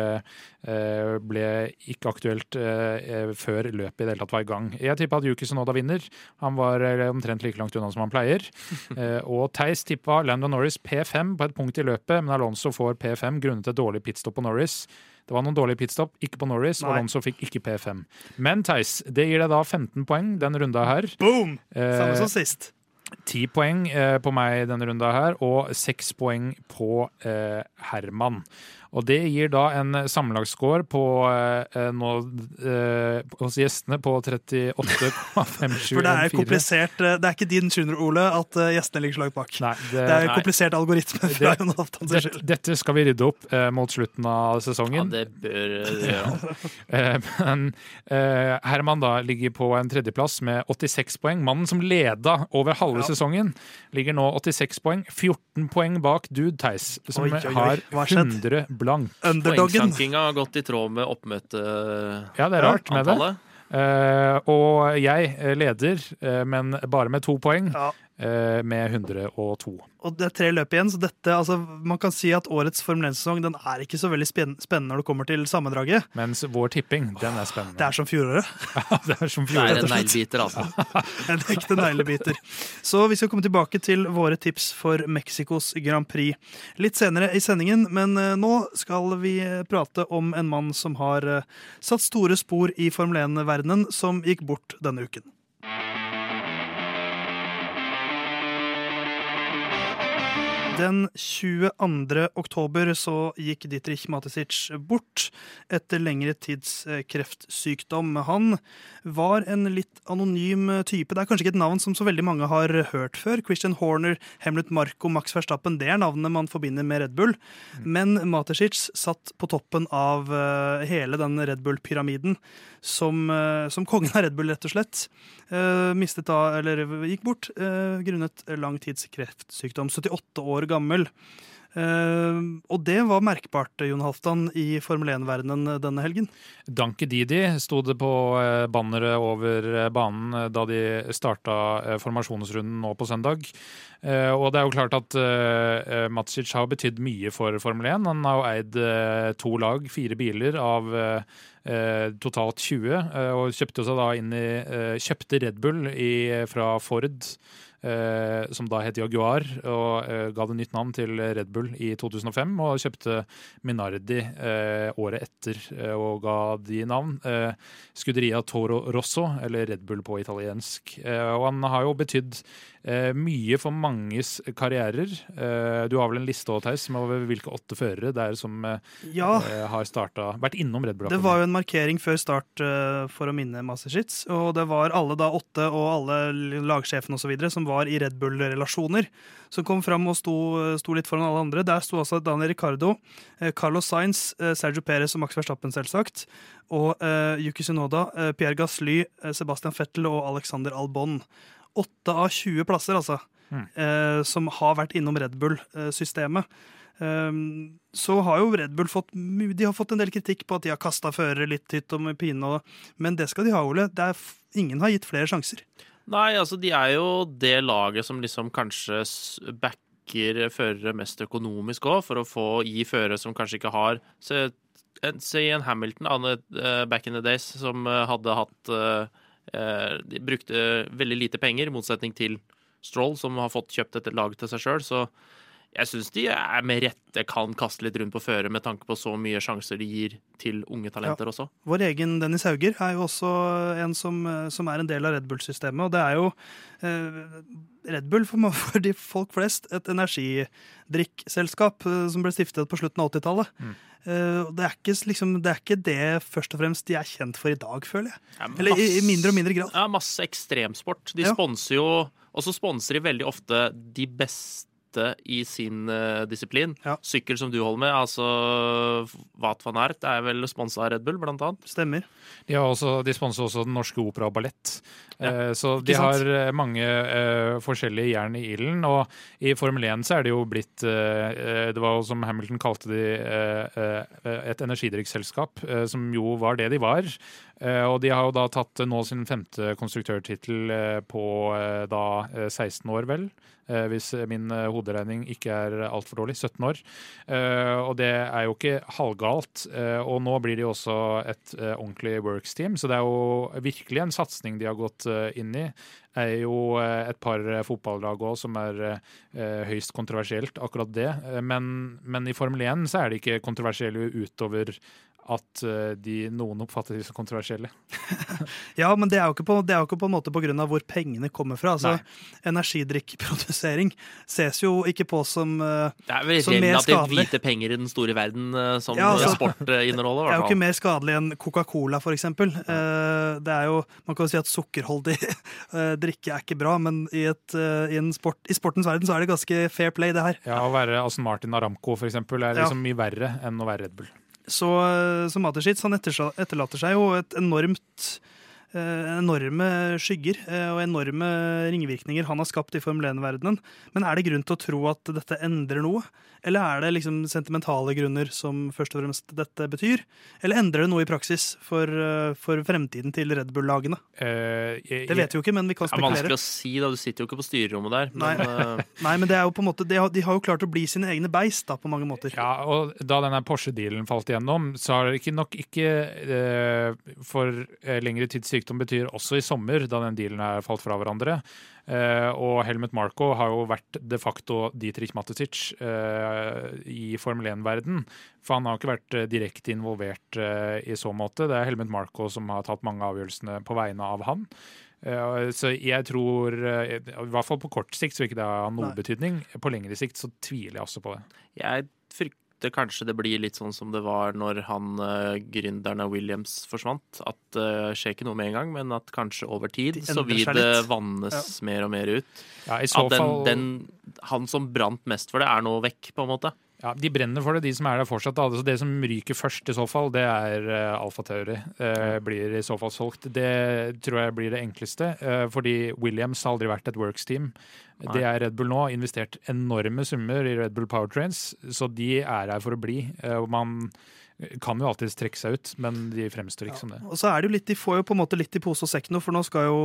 eh, ble ikke aktuelt eh, eh, før løpet i det hele tatt var i gang. Jeg tippa at Yuki Sonoda vinner. Han var eh, omtrent like langt unna som han pleier. [laughs] Eh, og Theis tippa Landon Norris P5 på et punkt i løpet, men Alonso får P5 grunnet et dårlig pitstop på Norris. Det var noen dårlige pitstop, ikke på Norris, og Alonso fikk ikke P5. Men Theis, det gir deg da 15 poeng den runda her. Boom! Samme Eh, som sist. 10 poeng eh, på meg denne runda her, og 6 poeng på eh, Herman. Og det gir da en sammenlagtscore på eh, nå, eh, hos gjestene på 38,5714. [laughs] For det er komplisert. eh, Det er ikke din skynder, Ole, at eh, gjestene ligger så langt bak. Nei, det, Det er Nei. komplisert algoritme fra Det- dette, dette skal vi rydde opp eh, mot slutten av sesongen. Ja, det bør det gjøre. Ja. [laughs] men eh, Herman da ligger på en tredjeplass med 86 poeng. Mannen som leda over halve Ja. sesongen, ligger nå 86 poeng. 14 poeng bak Dude Theis, som Oi, oi, oi. har Hva har 100 Poengsankinga har gått i tråd med oppmøteantallet. Ja, det er rart med det. Uh, og jeg leder, uh, men bare med to poeng, Ja. Eh, med 102. Og det er tre løp igjen, så dette, altså, man kan si at årets Formel 1-sesong den er ikke så veldig spennende når det kommer til sammendraget. Mens vår tipping, den er spennende. Det er som fjoråret. [laughs] det er som Det er en neglebiter, altså. [laughs] En ekte neglebiter. Så vi skal komme tilbake til våre tips for Mexicos Grand Prix litt senere i sendingen, men eh, nå skal vi eh, prate om en mann som har satt store spor i Formel 1-verdenen, som gikk bort denne uken. Den 22. oktober så gikk Dietrich Matesic bort etter lengre tids eh, kreftsykdom. Han var en litt anonym type. Det er kanskje ikke et navn som så veldig mange har hørt før. Christian Horner, Hemlet Marco, Max Verstappen, det er navnene man forbinder med Red Bull. Men Matesic satt på toppen av eh, hele den Red Bull-pyramiden som, eh, som kongen av Red Bull, rett og slett. Mistet da, eller gikk bort grunnet lang tids kreftsykdom. 78 år gammel. Uh, og det var merkbart, Jon Halvdan, i Formel 1-verdenen denne helgen. Danke Didi sto det på eh, banneret over eh, banen eh, da de starta eh, formasjonsrunden nå på søndag. Uh, Og det er jo klart at uh, Matsic har betydd mye for Formel 1. Han har jo eid eh, to lag, fire biler av eh, eh, totalt 20, eh, og kjøpte seg da inn i eh, Kjøpte Red Bull i, fra Ford. eh, som da het Jaguar, og eh, ga det nytt navn til Red Bull i 2005. Og kjøpte Minardi eh, året etter eh, og ga de navn. Eh, Scuderia Toro Rosso, eller Red Bull på italiensk. Eh, og han har jo betydd eh, mye for manges karrierer. Eh, du har vel en liste også, Theis, med over hvilke åtte førere det er som eh, Ja, eh, har starta, vært innom Red Bull. det var jo en markering før start eh, for å minne Massachusetts. Og det var alle da åtte og alle lagsjefene osv. som var i Red Bull-relasjoner, som kom fram og sto, sto litt foran alle andre. Der sto altså Daniel Ricardo, eh, Carlos Sainz, eh, Sergio Perez og Max Verstappen, selvsagt. Og eh, Yuki Sunoda, eh, Pierre Gasly, eh, Sebastian Fettel og Alexander Albon. Åtte av 20 plasser, altså, Mm. eh, som har vært innom Red Bull-systemet. Um, så har jo Red Bull fått, de har fått en del kritikk på at de har kasta førere litt hit og med pine. Og, men det skal de ha, Ole. Det er, ingen har gitt flere sjanser. Nei, altså de er jo det laget som liksom kanskje backer førere mest økonomisk òg, for å få gi førere som kanskje ikke har Se, en- i en Hamilton eh, back in the days, som eh, hadde hatt eh, De brukte veldig lite penger, i motsetning til Stroll, som har fått kjøpt et lag til seg sjøl. Så jeg syns de er med rette kan kaste litt rundt på føret med tanke på så mye sjanser de gir til unge talenter også. Vår egen Dennis Hauger er jo også en som, eh, som er en del av Red Bull-systemet. Og det er jo eh, Red Bull for, [laughs] for de folk flest et energidrikkselskap eh, som ble stiftet på slutten av 80-tallet. Mm. Eh, det, er ikke, liksom, det er ikke det først og fremst de er kjent for i dag, føler jeg. Ja, Eller i, i mindre og mindre grad. Ja, masse ekstremsport. De Ja. sponser jo Og så sponser de veldig ofte de beste i sin eh, disiplin. Ja. Sykkel som du holder med, altså Wat van Ert er vel sponsa av Red Bull, blant annet. Stemmer. De, har også, de sponser også Den Norske Opera og Ballett. Ja, Eh, så de har eh, mange uh, forskjellige jern i ilden. Og i Formel 1 så er det jo blitt eh, Det var jo som Hamilton kalte de uh, et energidrikkselskap, som jo var det de var. Eh, og de har jo da tatt nå sin femte konstruktørtittel på da eh, 16 år, vel. Eh, hvis min eh, hoderegning ikke er altfor dårlig. 17 år. Og det er jo ikke halvgalt. Og nå blir det jo også et ordentlig Works-team, så det er jo virkelig en satsing de har gått inn i er jo et par fotballag òg som er høyst kontroversielt, akkurat det. Men, men, i Formel 1 så er de ikke kontroversielle utover at eh, de, noen oppfatter de som kontroversielle. [laughs] ja, men det er jo ikke på, jo ikke på en måte pga. hvor pengene kommer fra. Altså, Energidrikkprodusering ses jo ikke på som uh, Det er vel relativt hvite penger i den store verden uh, som ja, altså, sport inneholder. Det er jo ikke mer skadelig enn Coca-Cola, f.eks. Uh, det er jo, man kan jo si at sukkerholdig [laughs] drikke er ikke bra, men i, et, i, sport, i, sportens verden så er det ganske fair play, det her. Ja, Å være Aston Martin Aramco f.eks. er liksom ja. mye verre enn å være Red Bull. Så, så Mateschitz han etterlater seg jo et enormt enorme skygger eh, og enorme ringvirkninger han har skapt i Formel 1-verdenen. Men er det grunn til å tro at dette endrer noe? Eller er det liksom sentimentale grunner som først og fremst dette betyr? Eller endrer det noe i praksis for, eh, for fremtiden til Red Bull-lagene? Uh, det vet vi jo ikke, men vi kan spekulere. Det er vanskelig å si, da. Du sitter jo ikke på styrerommet der. Nei, men, uh... [laughs] Nei, men det er jo på en måte, de har, de har, jo klart å bli sine egne beist da, på mange måter. Ja, og Da denne Porsche-dealen falt igjennom, så har det ikke nok ikke uh, for lengre tids sykdom betyr også i sommer, da den dealen er falt fra hverandre. Eh, og Helmet Marco har jo vært de facto Dietrich Matetic eh, i Formel 1-verden. For han har ikke vært uh, direkte involvert i så måte. Det er Helmet Marco som har tatt mange avgjørelsene på vegne av han. Så jeg tror, i hvert fall på kort sikt, så vil ikke det ha noe betydning. På lengre sikt så tviler jeg også på det. Jeg frykter kanskje det blir litt sånn som det var når han uh, gründeren av Williams forsvant. At det uh, skjer ikke noe med en gang, men at kanskje over tid så vil det vannes ja. mer og mer ut. Ja, i så at den, fall... den, han som brant mest for det, er nå vekk, på en måte. Ja, De brenner for det, de som er der fortsatt. Altså, det som ryker først, i så fall, det er uh, Alfa Tauri. Uh, blir i så fall solgt. Det tror jeg blir det enkleste. Uh, fordi Williams har aldri vært et Works-team. Det er Red Bull nå. Investert enorme summer i Red Bull Powertrains, så de er her for å bli. Uh, man kan jo alltids trekke seg ut, men de fremstår ikke ja. som det. Og så er det jo litt, De får jo på en måte litt i pose og sekk nå, for nå skal jo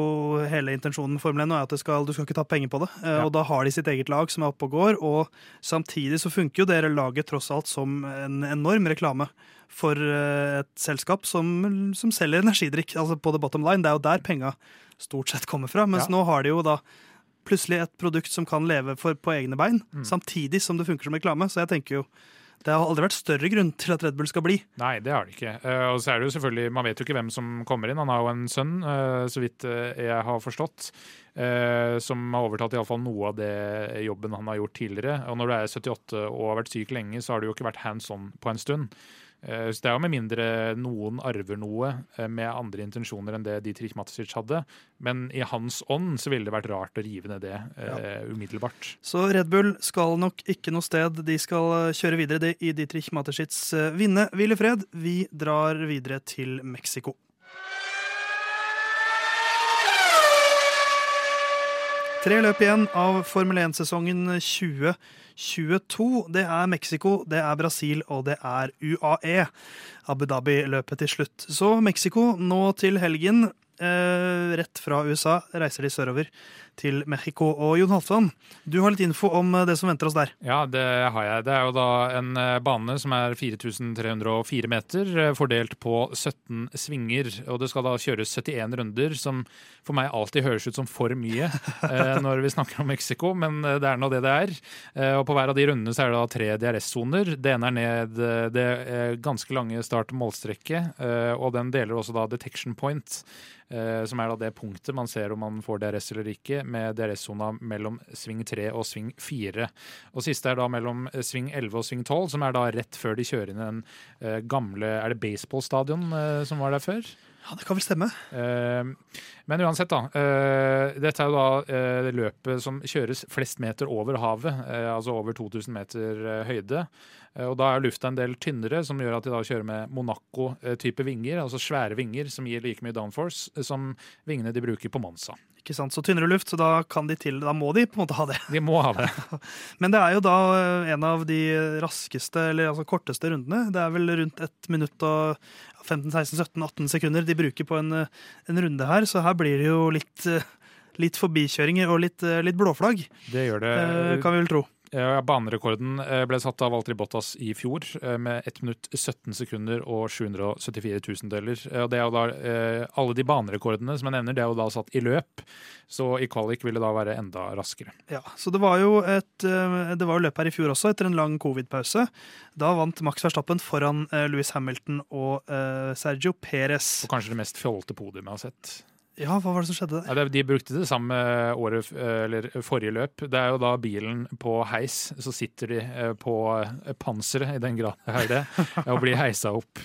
hele intensjonen med Formel 1 er at skal, du skal ikke ta penger på det. Eh, ja. Og da har de sitt eget lag som er oppe og går, og samtidig så funker jo dere laget tross alt som en enorm reklame for eh, et selskap som, som selger energidrikk. altså på the bottom line. Det er jo der penga stort sett kommer fra. Mens ja. nå har de jo da plutselig et produkt som kan leve for, på egne bein, mm. samtidig som det funker som reklame. Så jeg tenker jo det har aldri vært større grunn til at Red Bull skal bli. Nei, det har det ikke. Uh, og så er det jo selvfølgelig, Man vet jo ikke hvem som kommer inn. Han har jo en sønn, uh, så vidt uh, jeg har forstått, som har overtatt iallfall noe av det jobben han har gjort tidligere. Og når du er 78 og har vært syk lenge, så har du jo ikke vært hands on på en stund. Eh, så det er jo med mindre noen arver noe eh, med andre intensjoner enn det Dietrich Matzic hadde. Men i hans ånd så ville det vært rart å rive ned det ja. uh, umiddelbart. Så Red Bull skal nok ikke noe sted. De skal kjøre videre i Dietrich Matzic's vinne hvile fred. Vi drar videre til Mexico. Tre løp igjen av Formel 1-sesongen 2022. Det er Mexico, det er Brasil og det er UAE. Abu Dhabi-løpet til slutt. Så Mexico nå til helgen. Eh, rett fra USA reiser de sørover til Mexico. Og Jon Halvdan, du har litt info om eh, det som venter oss der. Ja, det har jeg. Det er jo da en eh, bane som er 4304 meter, eh, fordelt på 17 svinger. Og det skal da kjøres 71 runder, som for meg alltid høres ut som for mye [laughs] når vi snakker om Mexico, men det er nå det det er. Og på hver av de rundene så er det da tre DRS-soner. Det ene er ned det ganske lange start-målstrekket, og den deler også da detection point. Som er da det punktet man ser om man får DRS eller ikke, med DRS-sona mellom sving 3 og sving 4. Og siste er da mellom eh, sving 11 og sving 12, som er da rett før de kjører inn den eh, gamle Er det baseballstadion som var der før? Ja, det kan vel stemme. Men uansett, da. Dette er jo da løpet som kjøres flest meter over havet, altså over 2000 meter høyde. Eh, og Da er lufta en del tynnere, som gjør at de da kjører med Monaco-type vinger. Altså svære vinger som gir like mye downforce eh, som vingene de bruker på Monza. Ikke sant, Så tynnere luft, så da, kan de til, da må de på en måte ha det. De må ha det. [laughs] Men det er jo da eh, en av de raskeste, eller altså korteste rundene. Det er vel rundt ett minutt og 15-16-17-18 sekunder de bruker på en, en, runde her, så her blir det jo litt, litt forbikjøringer og litt, litt blåflagg. Det gjør det. Kan vi vel tro. Ja, Banerekorden eh, ble satt av Valtteri Bottas i fjor eh, med 1 minutt 17 sekunder og 774 tusendeler. Eh, Det er jo da, eh, alle de banerekordene som jeg nevner, det er jo da satt i løp. Så i kvalik vil det da være enda raskere. Ja, så det var jo et eh, Det var jo løp her i fjor også, etter en lang covid-pause. Da vant Max Verstappen foran eh, Louis Hamilton og eh, Sergio Perez. Og kanskje det mest fjolte podiumet jeg har sett. Ja, hva var det som skjedde der? Ja, de brukte det samme året, eller forrige løp. Det er jo da bilen på heis, så sitter de eh, på panseret, i den grad det er det, [laughs] og blir heisa opp.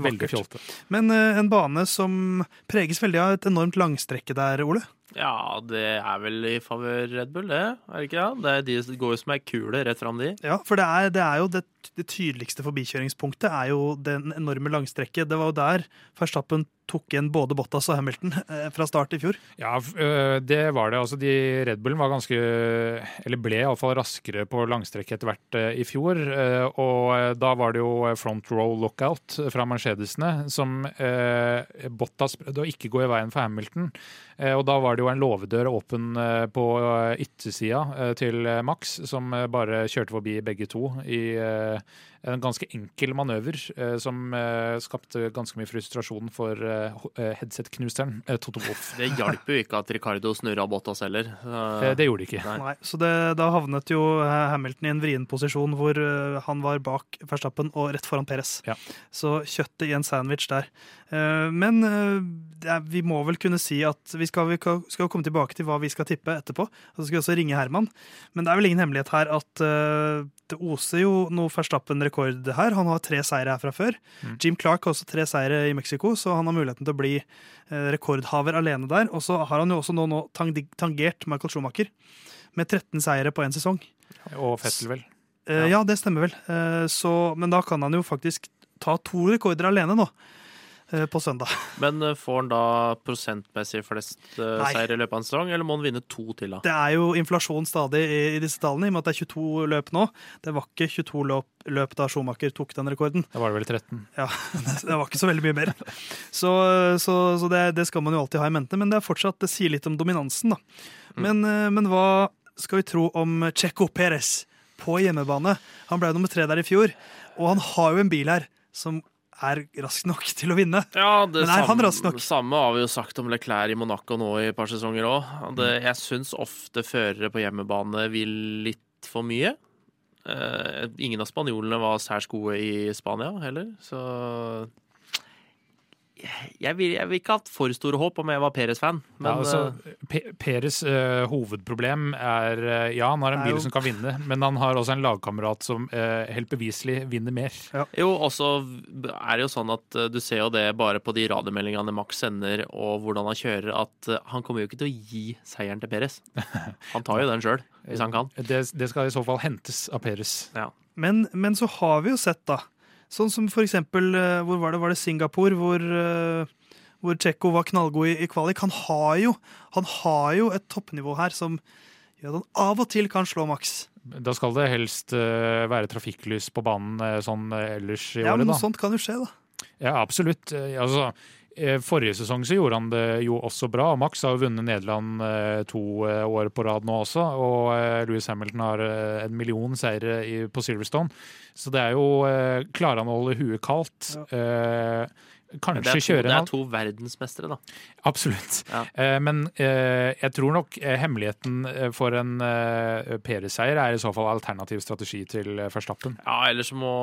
Veldig fjolte. Men eh, en bane som preges veldig av et enormt langstrekke der, Ole. Ja, det er vel i favør Red Bull, det. Er det ikke det? Det, er de går jo som ei kule rett fram, de. Ja, for det er, det er jo det, det tydeligste forbikjøringspunktet er jo den enorme langstrekket. Det var jo der Verstappen tok igjen både Bottas og Hamilton eh, fra start i fjor. Ja, øh, det var det. Altså, de Red Bullen var ganske Eller ble iallfall raskere på langstrekk etter hvert øh, i fjor. Og da var det jo front row lockout fra Mercedesene, som Bottas prøvde å ikke gå i veien for Hamilton. Eh, Og da var det jo en låvedør åpen øh, på øh, yttersida øh, til Max, som bare kjørte forbi begge to i øh, en ganske enkel manøver eh, som eh, skapte ganske mye frustrasjon for eh, headset-knuseren eh, Toto Wolff. Det hjalp jo ikke at Ricardo snurra Bottas heller. Eh, Det gjorde de ikke. Nei. Nei, så det, da havnet jo Hamilton i en vrien posisjon hvor han var bak Verstappen og rett foran Perez. Ja. Så kjøttet i en sandwich der. Eh, Men det vi må vel kunne si at vi skal, vi skal komme tilbake til hva vi skal tippe etterpå. Og så skal vi også ringe Herman. Men det er vel ingen hemmelighet her at det oser jo noe Verstappen-rekord her. Han har tre seire her fra før. Mm. Jim Clark har også tre seire i Mexico, så han har muligheten til å bli eh, rekordhaver alene der. Og så har han jo også nå, nå tangert Michael Schumacher med 13 seire på én sesong. Og Fettel, vel. Ja. ja. det stemmer vel. Eh, så, men da kan han jo faktisk ta to rekorder alene nå, eh, på søndag. [laughs] Men eh, får han da prosentmessig flest eh, Nei. seier i løpet av en sesong, eller må han vinne to til, da? Det er jo inflasjon stadig i, i disse tallene, i og med at det er 22 løp nå. Det var ikke 22 løp, løp da Schumacher tok den rekorden. Da var det vel 13. Ja, [laughs] Det var ikke så veldig mye mer. Så, så, så det, det skal man jo alltid ha i mente, men det er fortsatt, det sier litt om dominansen. da. Men, mm. men hva skal vi tro om Checo Perez på hjemmebane? Han ble nummer tre der i fjor, og han har jo en bil her som er rask nok [laughs] til å vinne. Ja, det Men er han samme, rask nok? samme har vi jo sagt om Leclerc i Monaco nå i et par sesonger òg. Jeg syns ofte førere på hjemmebane vil litt for mye. Eh, ingen av spanjolene var særs gode i Spania heller, så jeg vil, jeg vil ikke ha hatt for store håp om jeg var Peres-fan. ja, eh, altså, Peres uh, hovedproblem er uh, Ja, han har en bil jo- som kan vinne, men han har også en lagkamerat som uh, helt beviselig vinner mer. Jo, også er det jo sånn at eh, du ser jo det bare på de radiomeldingene Max sender, og hvordan han kjører, at eh, han kommer jo ikke til å gi seieren til Peres. [laughs] Han tar jo den sjøl, hvis han kan. Det, det skal i så fall hentes av Peres. Men, men så har vi jo sett, da. Sånn som for eksempel eh, Hvor var det? Var det Singapore? Hvor, eh, hvor Tsjekko var knallgod i, i kvalik. Han har, jo, han har jo et toppnivå her som gjør at han av og til kan slå maks. Da skal det helst eh, være trafikklys på banen sånn ellers i Ja, året, men noe sånt kan jo skje, da. Ja, absolutt. Altså, forrige sesong så gjorde han det jo også bra. Max har jo vunnet Nederland eh, to eh, år på rad nå også, og eh, Louis Hamilton har eh, en million seire på Silverstone. Så det er jo eh, Klarer han å holde huet kaldt? Eh, Det kanskje kjøre kjøre det er to verdensmestere, da. Absolutt. Ja. Eh, men eh, jeg tror nok eh, hemmeligheten for en Perez-seier er i så fall alternativ strategi til Verstappen. Ja, ellers så må,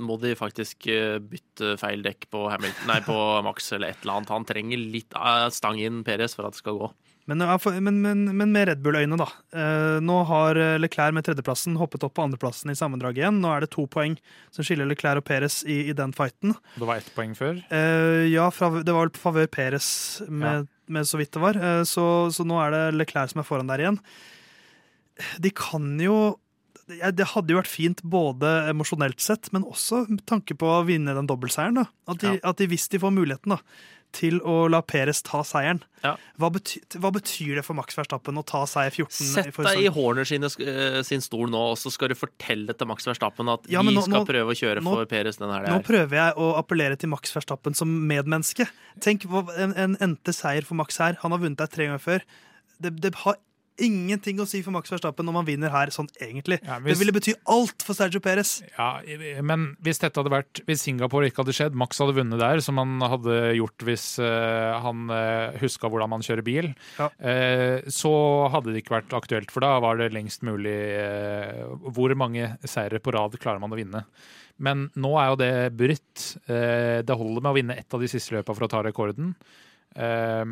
må de faktisk bytte feil dekk på, Hamilton, nei, på Max eller et eller annet. Han trenger litt stang inn Perez for at det skal gå. Men, men, men, men med Red Bull-øyne, da. Eh, nå har eh, Leclerc med tredjeplassen hoppet opp på andreplassen i sammendraget igjen. Nå er det to poeng som skiller Leclerc og Perez i, i den fighten. Det var ett poeng før. Eh, ja, fra, det var vel på favør Perez med, med så vidt det var. Så, så nå er det Leclerc som er foran der igjen. De kan jo Det hadde jo vært fint både emosjonelt sett, men også med tanke på å vinne den dobbeltseieren. At de, Ja. at de, hvis de får muligheten da, til å la Peres ta seieren Ja. hva, bety, hva betyr det for Max Verstappen å ta seier 14 Sett deg i? Horner sine, eh, sin stol nå, og så skal du fortelle til Max Verstappen at Ja, vi nå- skal nå- prøve å kjøre nå- for Peres denne helga Nå prøver jeg å appellere til Max Verstappen som medmenneske. Tenk en, en endte seier for Max her. Han har vunnet der tre ganger før. Det, det har ingenting å si for Max Verstappen om han vinner her, sånn egentlig. Ja, hvis- Det ville bety alt for Sergio Perez. Ja, men hvis dette hadde vært Hvis Singapore ikke hadde skjedd, Max hadde vunnet der, som han hadde gjort hvis uh, han uh, huska hvordan man kjører bil, Ja. uh, så hadde det ikke vært aktuelt. For da var det lengst mulig uh, Hvor mange seire på rad klarer man å vinne? Men nå er jo det brutt. Eh, det holder med å vinne ett av de siste løpene for å ta rekorden. Eh,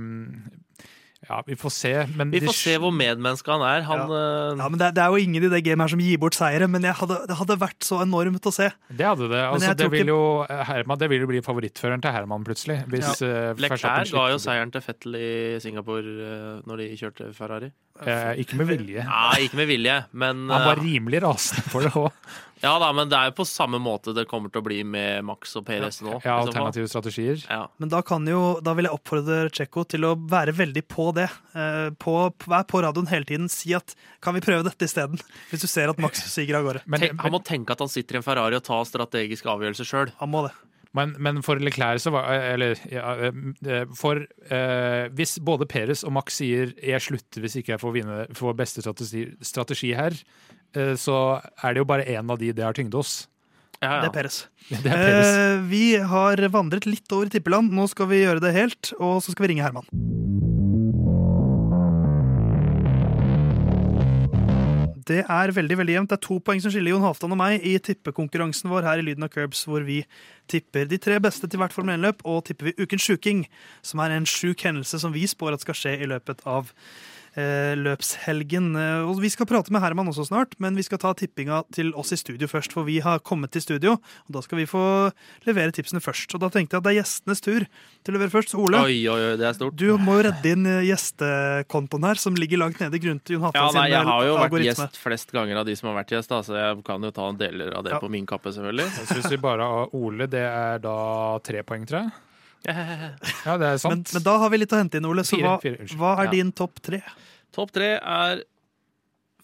ja, vi får se. Men Vi de- får se hvor medmenneske han er. Han ja. Ja, men det, det er jo ingen i det gamet her som gir bort seire, men jeg hadde, det hadde vært så enormt å se. Det hadde det. Altså, det, vil jo, Herman, det vil jo bli favorittføreren til Herman plutselig. Hvis ja. uh, Leclerc ga jo seieren til Fettel i Singapore uh, når de kjørte Ferrari. Eh, ikke med vilje. Nei, ikke med vilje, men Han var eh, rimelig rasende for det òg. [laughs] Ja da, men det er jo på samme måte det kommer til å bli med Max og Perez nå. Ja, alternative strategier. Ja. Men da, kan jo, da vil jeg oppfordre Tsjekko til å være veldig på det. Eh, på, vær på radioen hele tiden. Si at 'kan vi prøve dette isteden'? Hvis du ser at Max siger av gårde. Men, Tenk, han må tenke at han sitter i en Ferrari og tar strategisk avgjørelse sjøl. Han må det. men, men for Leclerc så var Eller ja, eh, for eh, Hvis både Perez og Max sier 'jeg slutter hvis ikke jeg får, vinne, får beste strategi, strategi her', eh, så er det jo bare én av de det har tyngde oss Ja, Det er Peres. [laughs] Det er Peres. Eh, vi har vandret litt over i tippeland. Nå skal vi gjøre det helt, og så skal vi ringe Herman. Det er veldig veldig jevnt. Det er to poeng som skiller Jon Halvdan og meg i tippekonkurransen vår her i Lyden av Curbs, hvor vi tipper de tre beste til hvert Formel 1-løp, og tipper vi Ukens sjuking, som er en sjuk hendelse som vi spår at skal skje i løpet av eh, løpshelgen. Eh, Og vi skal prate med Herman også snart, men vi skal ta tippinga til oss i studio først, for vi har kommet til studio, og da skal vi få levere tipsene først. Og da tenkte jeg at det er gjestenes tur til å levere først. Så Ole, Oi, oi, oi, det er stort. du må jo redde inn eh, gjestekontoen her, som ligger langt nede grunnet Jon Ja, nei, Jeg har jo vært gjest flest ganger av de som har vært gjest, da, så jeg kan jo ta en deler av det Ja. på min kappe, selvfølgelig. Jeg syns vi bare har Ole, det er da tre poeng, tror jeg. [laughs] Ja, det er sant. men da har vi litt å hente inn, Ole. Så Fire, hva, fire, unnskyld. hva er Ja. din topp tre? Topp tre er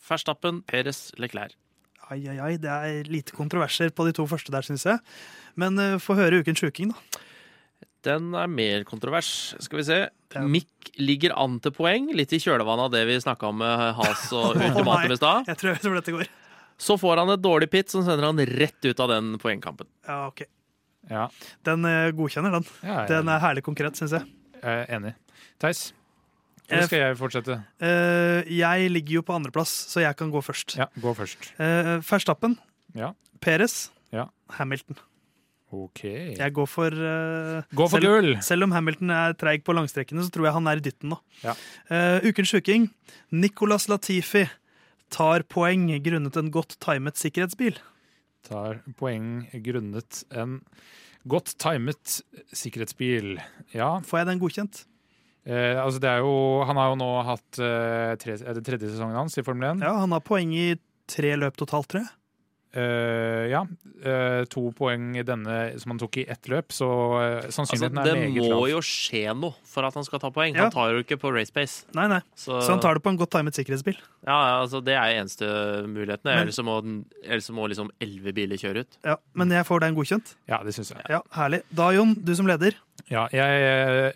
Verstappen, Perez, Leclerc. Ai, ai, ai, det er lite kontroverser på de to første der, syns jeg. Men uh, få høre Ukens sjuking, da. Den er mer kontrovers. Skal vi se. Den. Mick ligger an til poeng, litt i kjølvannet av det vi snakka om med Has og [laughs] ultimatum i stad. Jeg tror jeg vet hvor dette går. Så får han et dårlig pit som sender han rett ut av den poengkampen. Ja, ok. Ja, Den eh, godkjenner, den. ja jeg Den er herlig konkret, syns jeg. er enig. Theis, hvor eller skal jeg fortsette? Eh, jeg ligger jo på andreplass, så jeg kan gå først. Ja, gå først. Uh, Verstappen, Ja. Peres, Ja. Hamilton. OK. Jeg går for uh, Gå for selv, gull! Selv om Hamilton er treig på langstrekkene, så tror jeg han er i dytten nå. Ja. Uh, ukens sjuking. Nicolas Latifi tar poeng grunnet en godt timet sikkerhetsbil. Tar poeng grunnet en godt timet sikkerhetsbil. Ja, Får jeg den godkjent? eh, altså det er jo Han har jo nå hatt eh, tre, er det tredje sesongen hans i Formel 1. Ja, han har poeng i tre løp totalt, tror jeg. Eh, ja. Uh, to poeng i denne som han tok i ett løp, så Altså, sannsynligheten det er meget må jo skje noe for at han skal ta poeng. Ja. Han tar jo ikke på race pace. Nei, nei. Så, Så han tar det på en godt timet sikkerhetsbil. ja, ja, altså, det er eneste muligheten. Men- Ellers må, den- ellers så må liksom elleve biler kjøre ut. Ja, Men jeg får den godkjent. Ja, det syns jeg. Ja, Herlig. Da, Jon, du som leder. Ja, jeg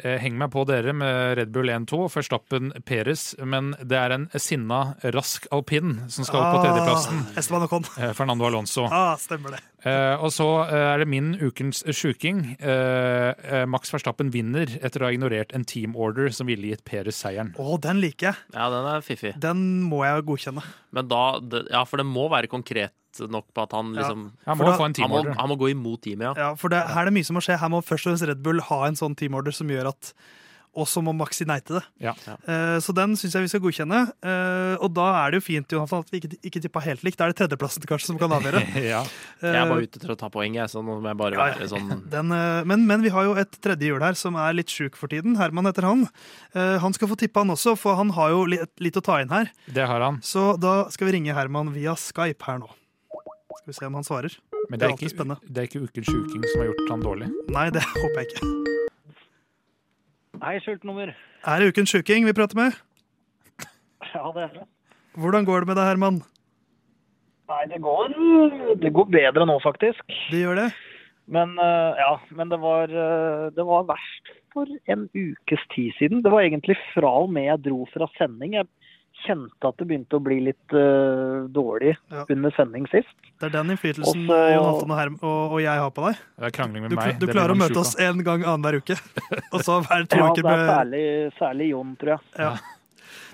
eh, henger meg på dere med Red Bull 1-2, Førstappen Peres, men det er en sinna, rask alpin som skal opp på tredjeplassen. Ah, Esteban Ocon. eh, Fernando Alonso. Ah, stemmer det. Eh, og så eh, er det min ukens sjuking. Eh, Max Verstappen vinner etter å ha ignorert en team order som ville gitt Peres seieren. Å, den liker jeg. Ja, den er fiffig. Den må jeg godkjenne. Men da det, Ja, for det må være konkret nok på at han Ja. liksom Han må da- få en han må, han må gå imot teamet, ja. Ja, for det, her er det mye som må skje. Her må først og fremst Red Bull ha en sånn teamorder som gjør at Og så må Max si nei til det. Ja. Eh, så den syns jeg vi skal godkjenne. Eh, og da er det jo fint Jonathan, at vi ikke, ikke tippa helt likt. Da er det tredjeplassen kanskje som kan avgjøre. [laughs] ja. Jeg er bare Eh, ute til å ta poeng, jeg, så nå må jeg bare Ja, ja. være sånn [laughs] den, men, men vi har jo et tredje hjul her som er litt sjuk for tiden. Herman heter han. Eh, han skal få tippe, han også, for han har jo litt, litt å ta inn her. Det har han. Så da skal vi ringe Herman via Skype her nå. Skal vi se om han svarer. Men Det det er er, ikke, spennende. det er ikke ukens sjuking som har gjort han dårlig. Nei, det [laughs] håper jeg ikke. Hei, skiltnummer. Er det ukens sjuking vi prater med? [laughs] Ja, det er det. Hvordan går det med deg, Herman? Nei, det går, det går bedre nå, faktisk. Det gjør det? Men, eh, ja, men det, var, eh, det var verst for en ukes tid siden. Det var egentlig fra og med jeg dro fra sending. Jeg kjente at det begynte å bli litt uh, dårlig Ja. under sending sist. Det er den innflytelsen Også- Halvdan og, og, og jeg har på deg. Det er krangling med Du, meg. du det klarer å møte oss én gang annenhver uke. Og så hver to [laughs] Ja, uker det er særlig, særlig Jon, tror jeg. Ja.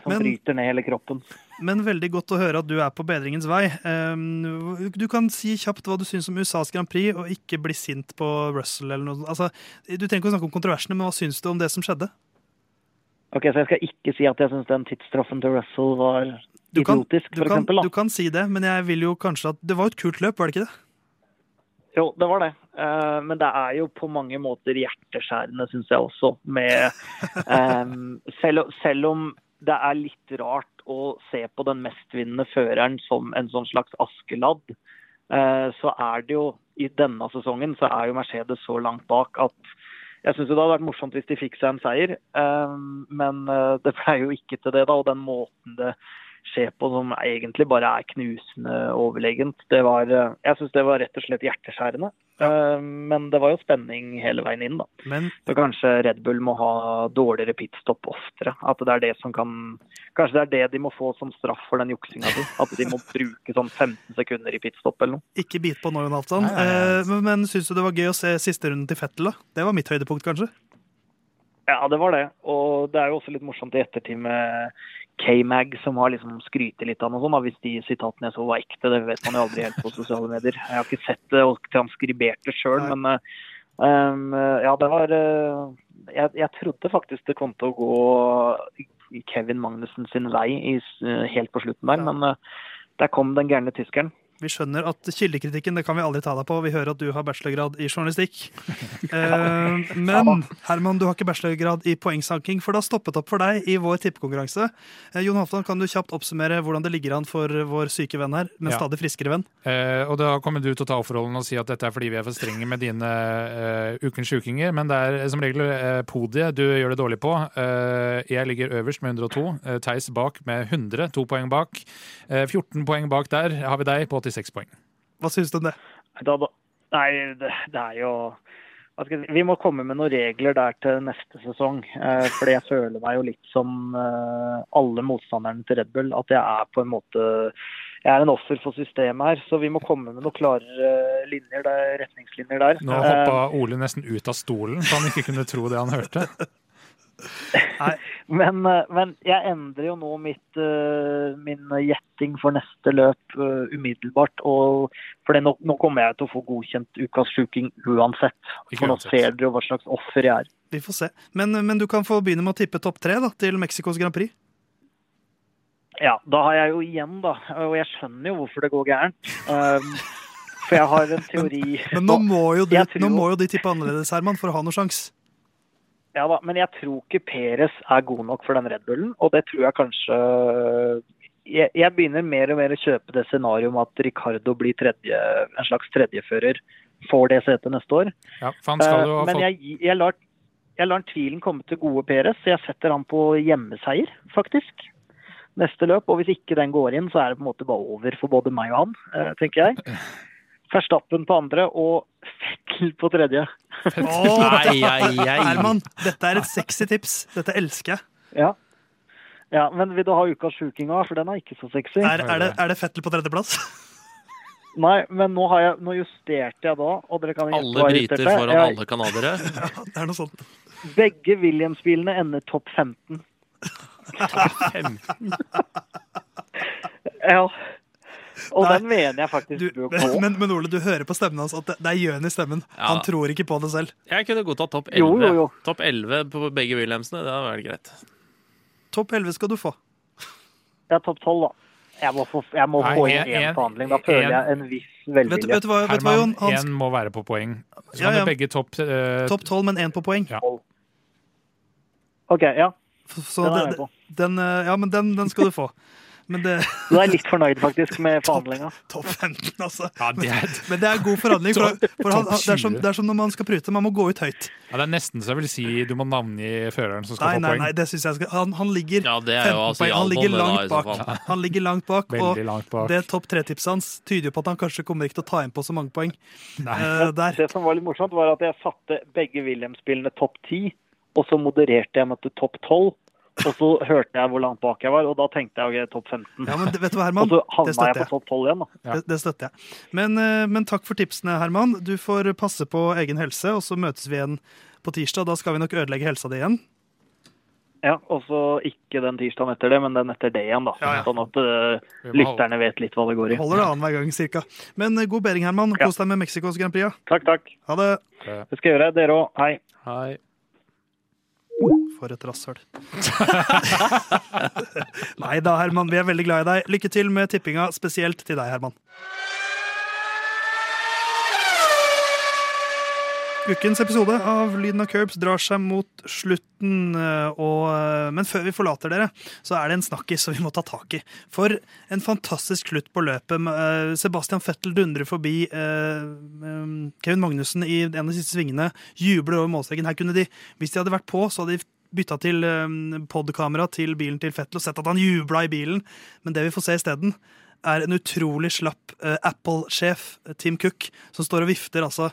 Som Men- bryter ned hele kroppen. Men veldig godt å høre at du er på bedringens vei. Um, Du kan si kjapt hva du syns om USAs Grand Prix, og ikke bli sint på Russell eller noe sånt. Altså, du trenger ikke å snakke om kontroversene, men hva syns du om det som skjedde? Ok, Så jeg skal ikke si at jeg syns den tidsstraffen til Russell var Du kan, idiotisk, du, for kan, eksempel. du kan si det, men jeg vil jo kanskje at Det var jo et kult løp, var det ikke det? Jo, det var det. Uh, men det er jo på mange måter hjerteskjærende, syns jeg også. Med, um, [laughs] selv, selv om det er litt rart å se på den mestvinnende føreren som en sånn slags askeladd, uh, så er det jo i denne sesongen så er jo Mercedes så langt bak at jeg syns det hadde vært morsomt hvis de fikk seg en seier, eh, men eh, det ble jo ikke til det, da. Og den måten det skjer på som egentlig bare er knusende overlegent, det var eh, Jeg syns det var rett og slett hjerteskjærende. Ja. Men det var jo spenning hele veien inn, da. Men Så kanskje Red Bull må ha dårligere pitstop oftere. At det er det som kan Kanskje det er det de må få som straff for den juksinga di. At de må bruke sånn 15 sekunder i pitstop eller noe. ikke bit på nå, Jon Halvdan. Nei, nei, nei. Eh, Men, men syns du det var gøy å se siste runden til Fettel, da? Det var mitt høydepunkt, kanskje? Ja, det var det. Og det er jo også litt morsomt i ettertid med K-Mag, som har liksom skrytet litt av noe sånt. Hvis de sitatene jeg så var ekte, det vet man jo aldri helt på sosiale medier. Jeg har ikke sett det og transkribert det sjøl, men eh, um, ja, det var eh, jeg, jeg trodde faktisk det kom til å gå Kevin Magnussen sin vei i, s- helt på slutten der, men eh, der kom den gærne tyskeren. Vi skjønner at kildekritikken det kan vi aldri ta deg på. Vi hører at du har bachelorgrad i journalistikk. [laughs] Eh, men Herman, du har ikke bachelorgrad i poengsanking, for det har stoppet opp for deg i vår tippekonkurranse. Eh, Jon Halvdan, kan du kjapt oppsummere hvordan det ligger an for vår syke venn her, men Ja. stadig friskere venn? Eh, og da kommer du til å ta opp forholdene og si at dette er fordi vi er for strenge med dine eh, ukens sjukinger, men det er som regel podiet du gjør det dårlig på. Eh, jeg ligger øverst med 102, eh, Theis bak med 100, to poeng bak. Eh, 14 poeng bak der har vi deg på 86 poeng. Hva syns du om det? Da, da, nei, det, det er jo hva skal jeg Vi må komme med noen regler der til neste sesong. Eh, fordi jeg føler meg jo litt som eh, alle motstanderne til Red Bull. At jeg er på en måte Jeg er en offer for systemet her. Så vi må komme med noen klarere linjer der, retningslinjer der. Nå hoppa Ole nesten ut av stolen, så han ikke kunne tro det han hørte. [laughs] [laughs] Men, eh, men jeg endrer jo nå mitt, eh, min gjetting for neste løp eh, umiddelbart. For nå, nå kommer jeg til å få godkjent ukas sjuking uansett. For nå ser dere jo hva slags offer jeg er. Vi får se. Men, men du kan få begynne med å tippe topp tre da, til Mexicos Grand Prix. Ja, da har jeg jo igjen, da. Og jeg skjønner jo hvorfor det går gærent. Um, for jeg har en [laughs] teori Men nå må jo du, nå må jo de tippe annerledes, Herman, for å ha noe sjanse. Ja da, men jeg tror ikke Peres er god nok for den Red Bullen, og det tror jeg kanskje jeg, jeg begynner mer og mer å kjøpe det scenarioet om at Ricardo blir tredje, en slags tredjefører, får det setet neste år. Ja, for han skal jo Eh, ha men jeg, jeg, lar, jeg lar tvilen komme til gode Peres, så jeg setter han på hjemmeseier, faktisk. Neste løp. Og hvis ikke den går inn, så er det på en måte bare over for både meg og han, eh, tenker jeg. [laughs] Verstappen på andre og Fettel på tredje. Oh, nei, ei, ei. Herman, dette er et sexy tips. Dette elsker jeg. Ja. ja. Men vil du ha ukas sjuking òg, for den er ikke så sexy? Er, er, det, er det Fettel på tredjeplass? [laughs] Nei, men nå, har jeg, nå justerte jeg da, og dere kan gjette Alle hva jeg briter justerte. foran Jeg- alle canadiere. [laughs] Ja, det er noe sånt. Begge Williams-bilene ender topp 15. Fem. Ja. Og Nei, den mener jeg faktisk Du, bør gå. men, men Ole, du hører på stemmen hans at det, det er gjøn i stemmen. Ja. Han tror ikke på det selv. Jeg kunne godtatt topp 11. jo, jo. Topp 11 på begge Williamsene, det hadde vært greit. Topp 11 skal du få. Ja, topp 12, da. Jeg må få, jeg må Nei, få en- inn én forhandling. Da føler en- jeg en viss Vet, velvilje. vet, vet, hva, vet du hva, Jon? Herman, Han, én må være på poeng. Så Ja, kan ja. du begge topp uh... topp 12, men én på poeng. Ja. OK, ja. Så Den er jeg med på. den, eh, ja, men den, den skal du få. Men det Du er litt fornøyd, faktisk, med forhandlinga. Topp 15, altså. Ja, det er, Men det er god forhandling. For, for han, det, er som, det er som når man skal prute. Man må gå ut høyt. ja, det er nesten så jeg vil si du må navngi føreren som skal Nei, få nei, poeng. nei, det synes jeg skal Han, han ligger Ja, det er jo altså poeng. Han ligger langt bak. Han ligger langt bak, og langt bak. det topp tre-tipset hans tyder jo på at han kanskje kommer ikke til å ta inn på så mange poeng. Nei. Der. Det som var litt morsomt, var at jeg satte begge Williams-spillene topp 10, og så modererte jeg meg til topp 12. Og så hørte jeg hvor langt bak jeg var, og da tenkte jeg ok, topp 15. Ja, men vet du hva, Herman? Og så havna jeg på topp 12 igjen, da. Ja. Det, det støtter jeg. Men, eh, men takk for tipsene, Herman. Du får passe på egen helse, og så møtes vi igjen på tirsdag. Da skal vi nok ødelegge helsa di igjen. Ja, Og så ikke den tirsdagen etter det, men den etter det igjen, da. Ja, ja. Sånn at holde- lytterne vet litt hva det går i. Holder det annenhver gang, cirka. Men eh, god bedring, Herman. Kos deg med Mexicos Grand Prix. Ja. Takk, takk. Ha det. Det skal jeg gjøre. Dere òg. Hei. Hei. For et rasshøl. [laughs] Nei da, Herman. Vi er veldig glad i deg. Lykke til med tippinga, spesielt til deg, Herman. Ukens episode av Lyden av Curbs drar seg mot slutten. eh, Og, eh, men før vi forlater dere, så er det en snakkis som vi må ta tak i. For en fantastisk slutt på løpet. Eh, Sebastian Fettel dundrer forbi Kevin Magnussen i en av de siste svingene. Jubler over målstreken. Her kunne de, Hvis de hadde vært på, så hadde de bytta til um, podkamera til bilen til Fettel og sett at han jubla i bilen. Men det vi får se isteden, er en utrolig slapp eh, Apple-sjef, eh, Tim Cook, som står og vifter. altså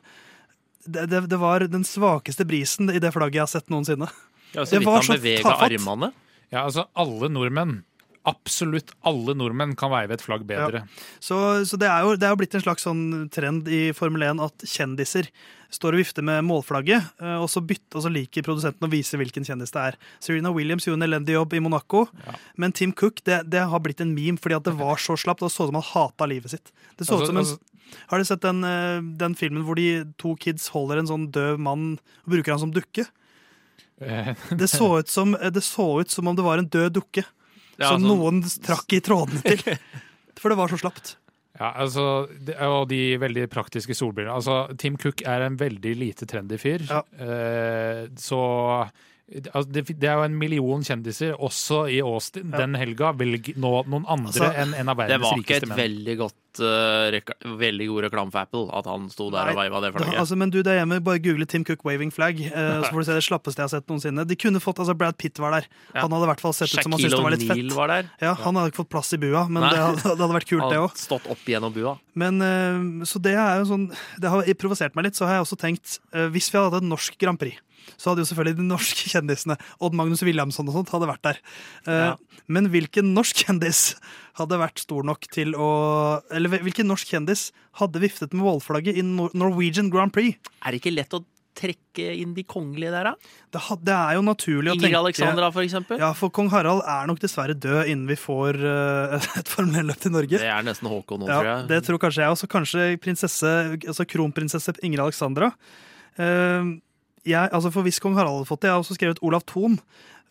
det, det, det var den svakeste brisen i det flagget jeg har sett noensinne. Ja, så vidt var han så bevega tafatt. armene. Ja, altså alle nordmenn, absolutt alle nordmenn kan veive et flagg bedre. Så, så det, er jo, det er jo blitt en slags sånn trend i Formel 1 at kjendiser står og vifter med målflagget, eh, og så, bytte, og så liker produsenten å vise hvilken kjendis det er. Serena Williams gjorde en elendig jobb i Monaco, Ja. men Tim Cook det, det har blitt en meme fordi at det var så slapt. Det så ut som han hata livet sitt. Det så ut Altså, som en, altså- har du sett den, eh, den filmen hvor de to kids holder en sånn døv mann og bruker han som dukke? Eh, Det så ut som, det så ut som om det var en død dukke Ja, som sånn- noen trakk i trådene til. [laughs] For det var så slapt. Ja, altså, Og de veldig praktiske solbrillene. Altså, Tim Cook er en veldig lite trendy fyr. Ja. Eh, så altså, det, det er jo en million kjendiser, også i Austin, Ja. den helga. Velg nå noen andre Altså, enn en av Det var ikke et veldig godt uh, reka- veldig god reklame for Apple at han sto der Nei, og veiva det Da, flagget. altså, men du der hjemme, bare google Tim Cook waving flag, uh, [laughs] så får du se det slappeste jeg har sett noensinne. De kunne fått, altså Brad Pitt var der. Ja. Han hadde i hvert fall sett ut som han syntes det var litt fett. var der. Ja, Han hadde ikke fått plass i bua, men det hadde, det hadde vært kult, det Han òg. stått opp gjennom bua. Men uh, så det er jo sånn Det har provosert meg litt. Så har jeg også tenkt Hvis vi hadde hatt et norsk Grand Prix, så hadde jo selvfølgelig de norske kjendisene, Odd Magnus Williamson og sånt, hadde vært der. Eh, Ja. Men hvilken norsk kjendis hadde vært stor nok til å Eller hvilken norsk kjendis hadde viftet med målflagget i Norwegian Grand Prix? Er det ikke lett å trekke inn de kongelige der, da? Det, det er jo naturlig å Ingrid tenke Alexandra, for eksempel. Ja, for kong Harald er nok dessverre død innen vi får uh, [laughs] et Formel 1-løp til Norge. Det er nesten Håkon nå, tror jeg. det tror kanskje jeg også. Kanskje prinsesse, altså kronprinsesse Ingrid Alexandra. Eh, jeg, altså for Hvis kong Harald hadde fått det, jeg har også skrevet Olav Thon.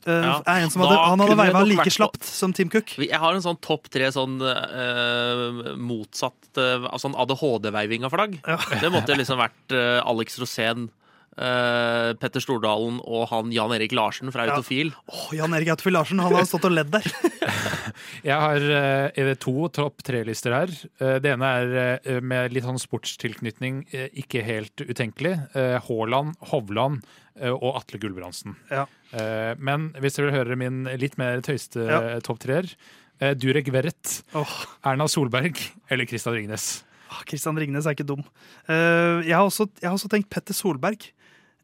eh, Ja, er en som hadde, han hadde veiva like slapt som Tim Cook. Jeg har en sånn topp tre sånn uh, motsatt uh, Sånn ADHD-veiving av flagg. Ja. Det måtte liksom vært uh, Alex Rosén, eh, Petter Stordalen og han Jan Erik Larsen fra Ja. Oh, Åh, Jan Erik Autofil Larsen han har stått og ledd der. [laughs] Jeg har eh, to topp tre-lister her. Eh, det ene er med litt sånn sportstilknytning, ikke helt utenkelig. Eh, Haaland, Hovland og Atle Gulbrandsen. Ja. Eh, men hvis dere vil høre min litt mer tøyste Ja. topp treer Durek Verrett, oh. Erna Solberg eller Christian Ringnes. Kristian Christian Ringnes er ikke dum. Eh, jeg, har også, jeg har også tenkt Petter Solberg.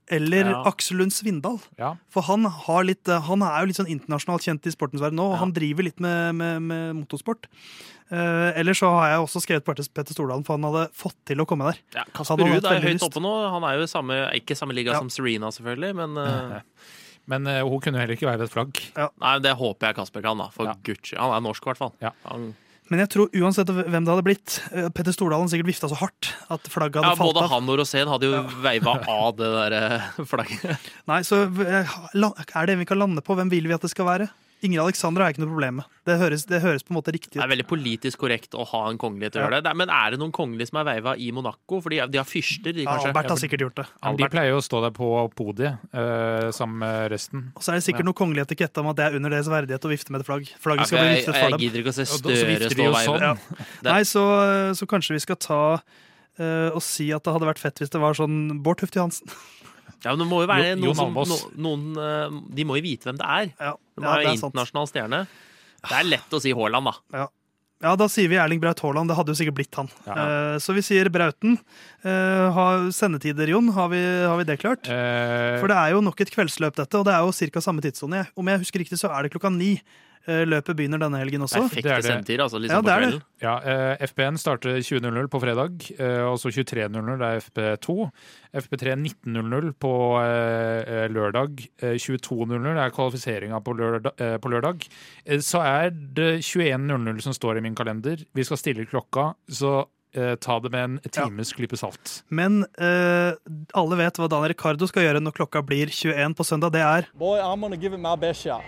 Eller Ja. Aksel Lund Svindal. Ja. For han, har litt, eh, han er jo litt sånn internasjonalt kjent i sportens verden nå, og Ja. han driver litt med, med, med motorsport. Uh, eller så har jeg også skrevet på Petter Stordalen, for han hadde fått til å komme der. Ja, Kasper Ruud er høyt lyst. oppe nå. Han er jo samme, ikke samme liga Ja. som Serena, selvfølgelig, men uh... [laughs] Men uh, hun kunne heller ikke være et flagg. Nei, det håper jeg Kasper kan, da. For Ja. Gucci. Han er norsk, i hvert fall. Ja. Han, Men jeg tror uansett hvem det hadde blitt, eh, Petter Stordalen sikkert vifta så hardt at flagget ja, hadde falt både han og Rosén hadde jo veiva av det der eh, flagget. [laughs] Nei, så eh, Er det en vi kan lande på? Hvem vil vi at det skal være? Ingrid Alexandra er ikke noe problem med. Det høres, det høres på en måte riktig Det er veldig politisk korrekt å ha en kongelig til å Ja. gjøre det. Men er det noen kongelige som er veiva i Monaco? For de, de har fyrster, de Ja. Albert har sikkert gjort det. Albert. De pleier jo å stå der på podiet eh, sammen med resten. Og så er det sikkert Ja. noe kongelig etikette om at det er under deres verdighet å vifte med et flagg. Flagget skal bli jeg, viftet for dem. gidder ikke å se Støre stå og veive. sånn. Ja. Nei, så, så kanskje vi skal ta eh, og si at det hadde vært fett hvis det var sånn Bård Tufte Johansen. [laughs] Ja, men det må jo være Jo- noen som no, noen, eh, De må jo vite hvem det er. Ja, de er, ja, det er internasjonal stjerne. Det er lett å si Haaland, da. Ja, da sier vi Erling Braut Haaland. Det hadde jo sikkert blitt han. Ja. Eh, så vi sier Brauten. Eh, har sendetider, Jon. Har vi, har vi det klart? Eh, For det er jo nok et kveldsløp, dette, og det er jo ca. samme tidssone. Om jeg husker riktig, så er det klokka ni. Eh, løpet begynner denne helgen også. Det Perfekte er sendetider, altså. Ja, Liksom på det er det. kvelden. Ja, eh, FP1 starter 20.00 på fredag, eh, og så 23.00 er FP2. FP3 19.00 på eh, lørdag. Eh, 22.00 er kvalifiseringa på lørdag. Eh, på lørdag. Eh, så er det 21.00 som står i min kalender. Vi skal stille klokka, så eh, ta det med en times klype salt. Men uh, alle vet hva Daniel Ricardo skal gjøre når klokka blir 21 på søndag. Det er Boy, I'm gonna give it my best shot.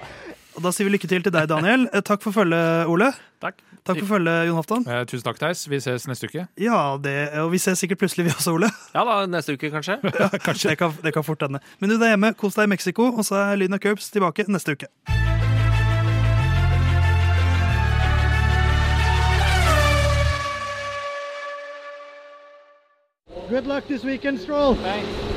Og da sier vi lykke til til deg, Daniel. Eh, Takk for følget, Ole. Takk. Takk for følget, Jon Halvdan. Eh, tusen takk, Theis. Vi ses neste uke. Ja, det, og vi ses sikkert plutselig, vi også, Ole. [laughs] Ja da, neste uke [laughs] kanskje. Det kan, det kan fort hende. Men du der hjemme, kos deg i Mexico, og så er Lyden av Curbs tilbake neste uke. Good luck this weekend, Stroll. Thanks.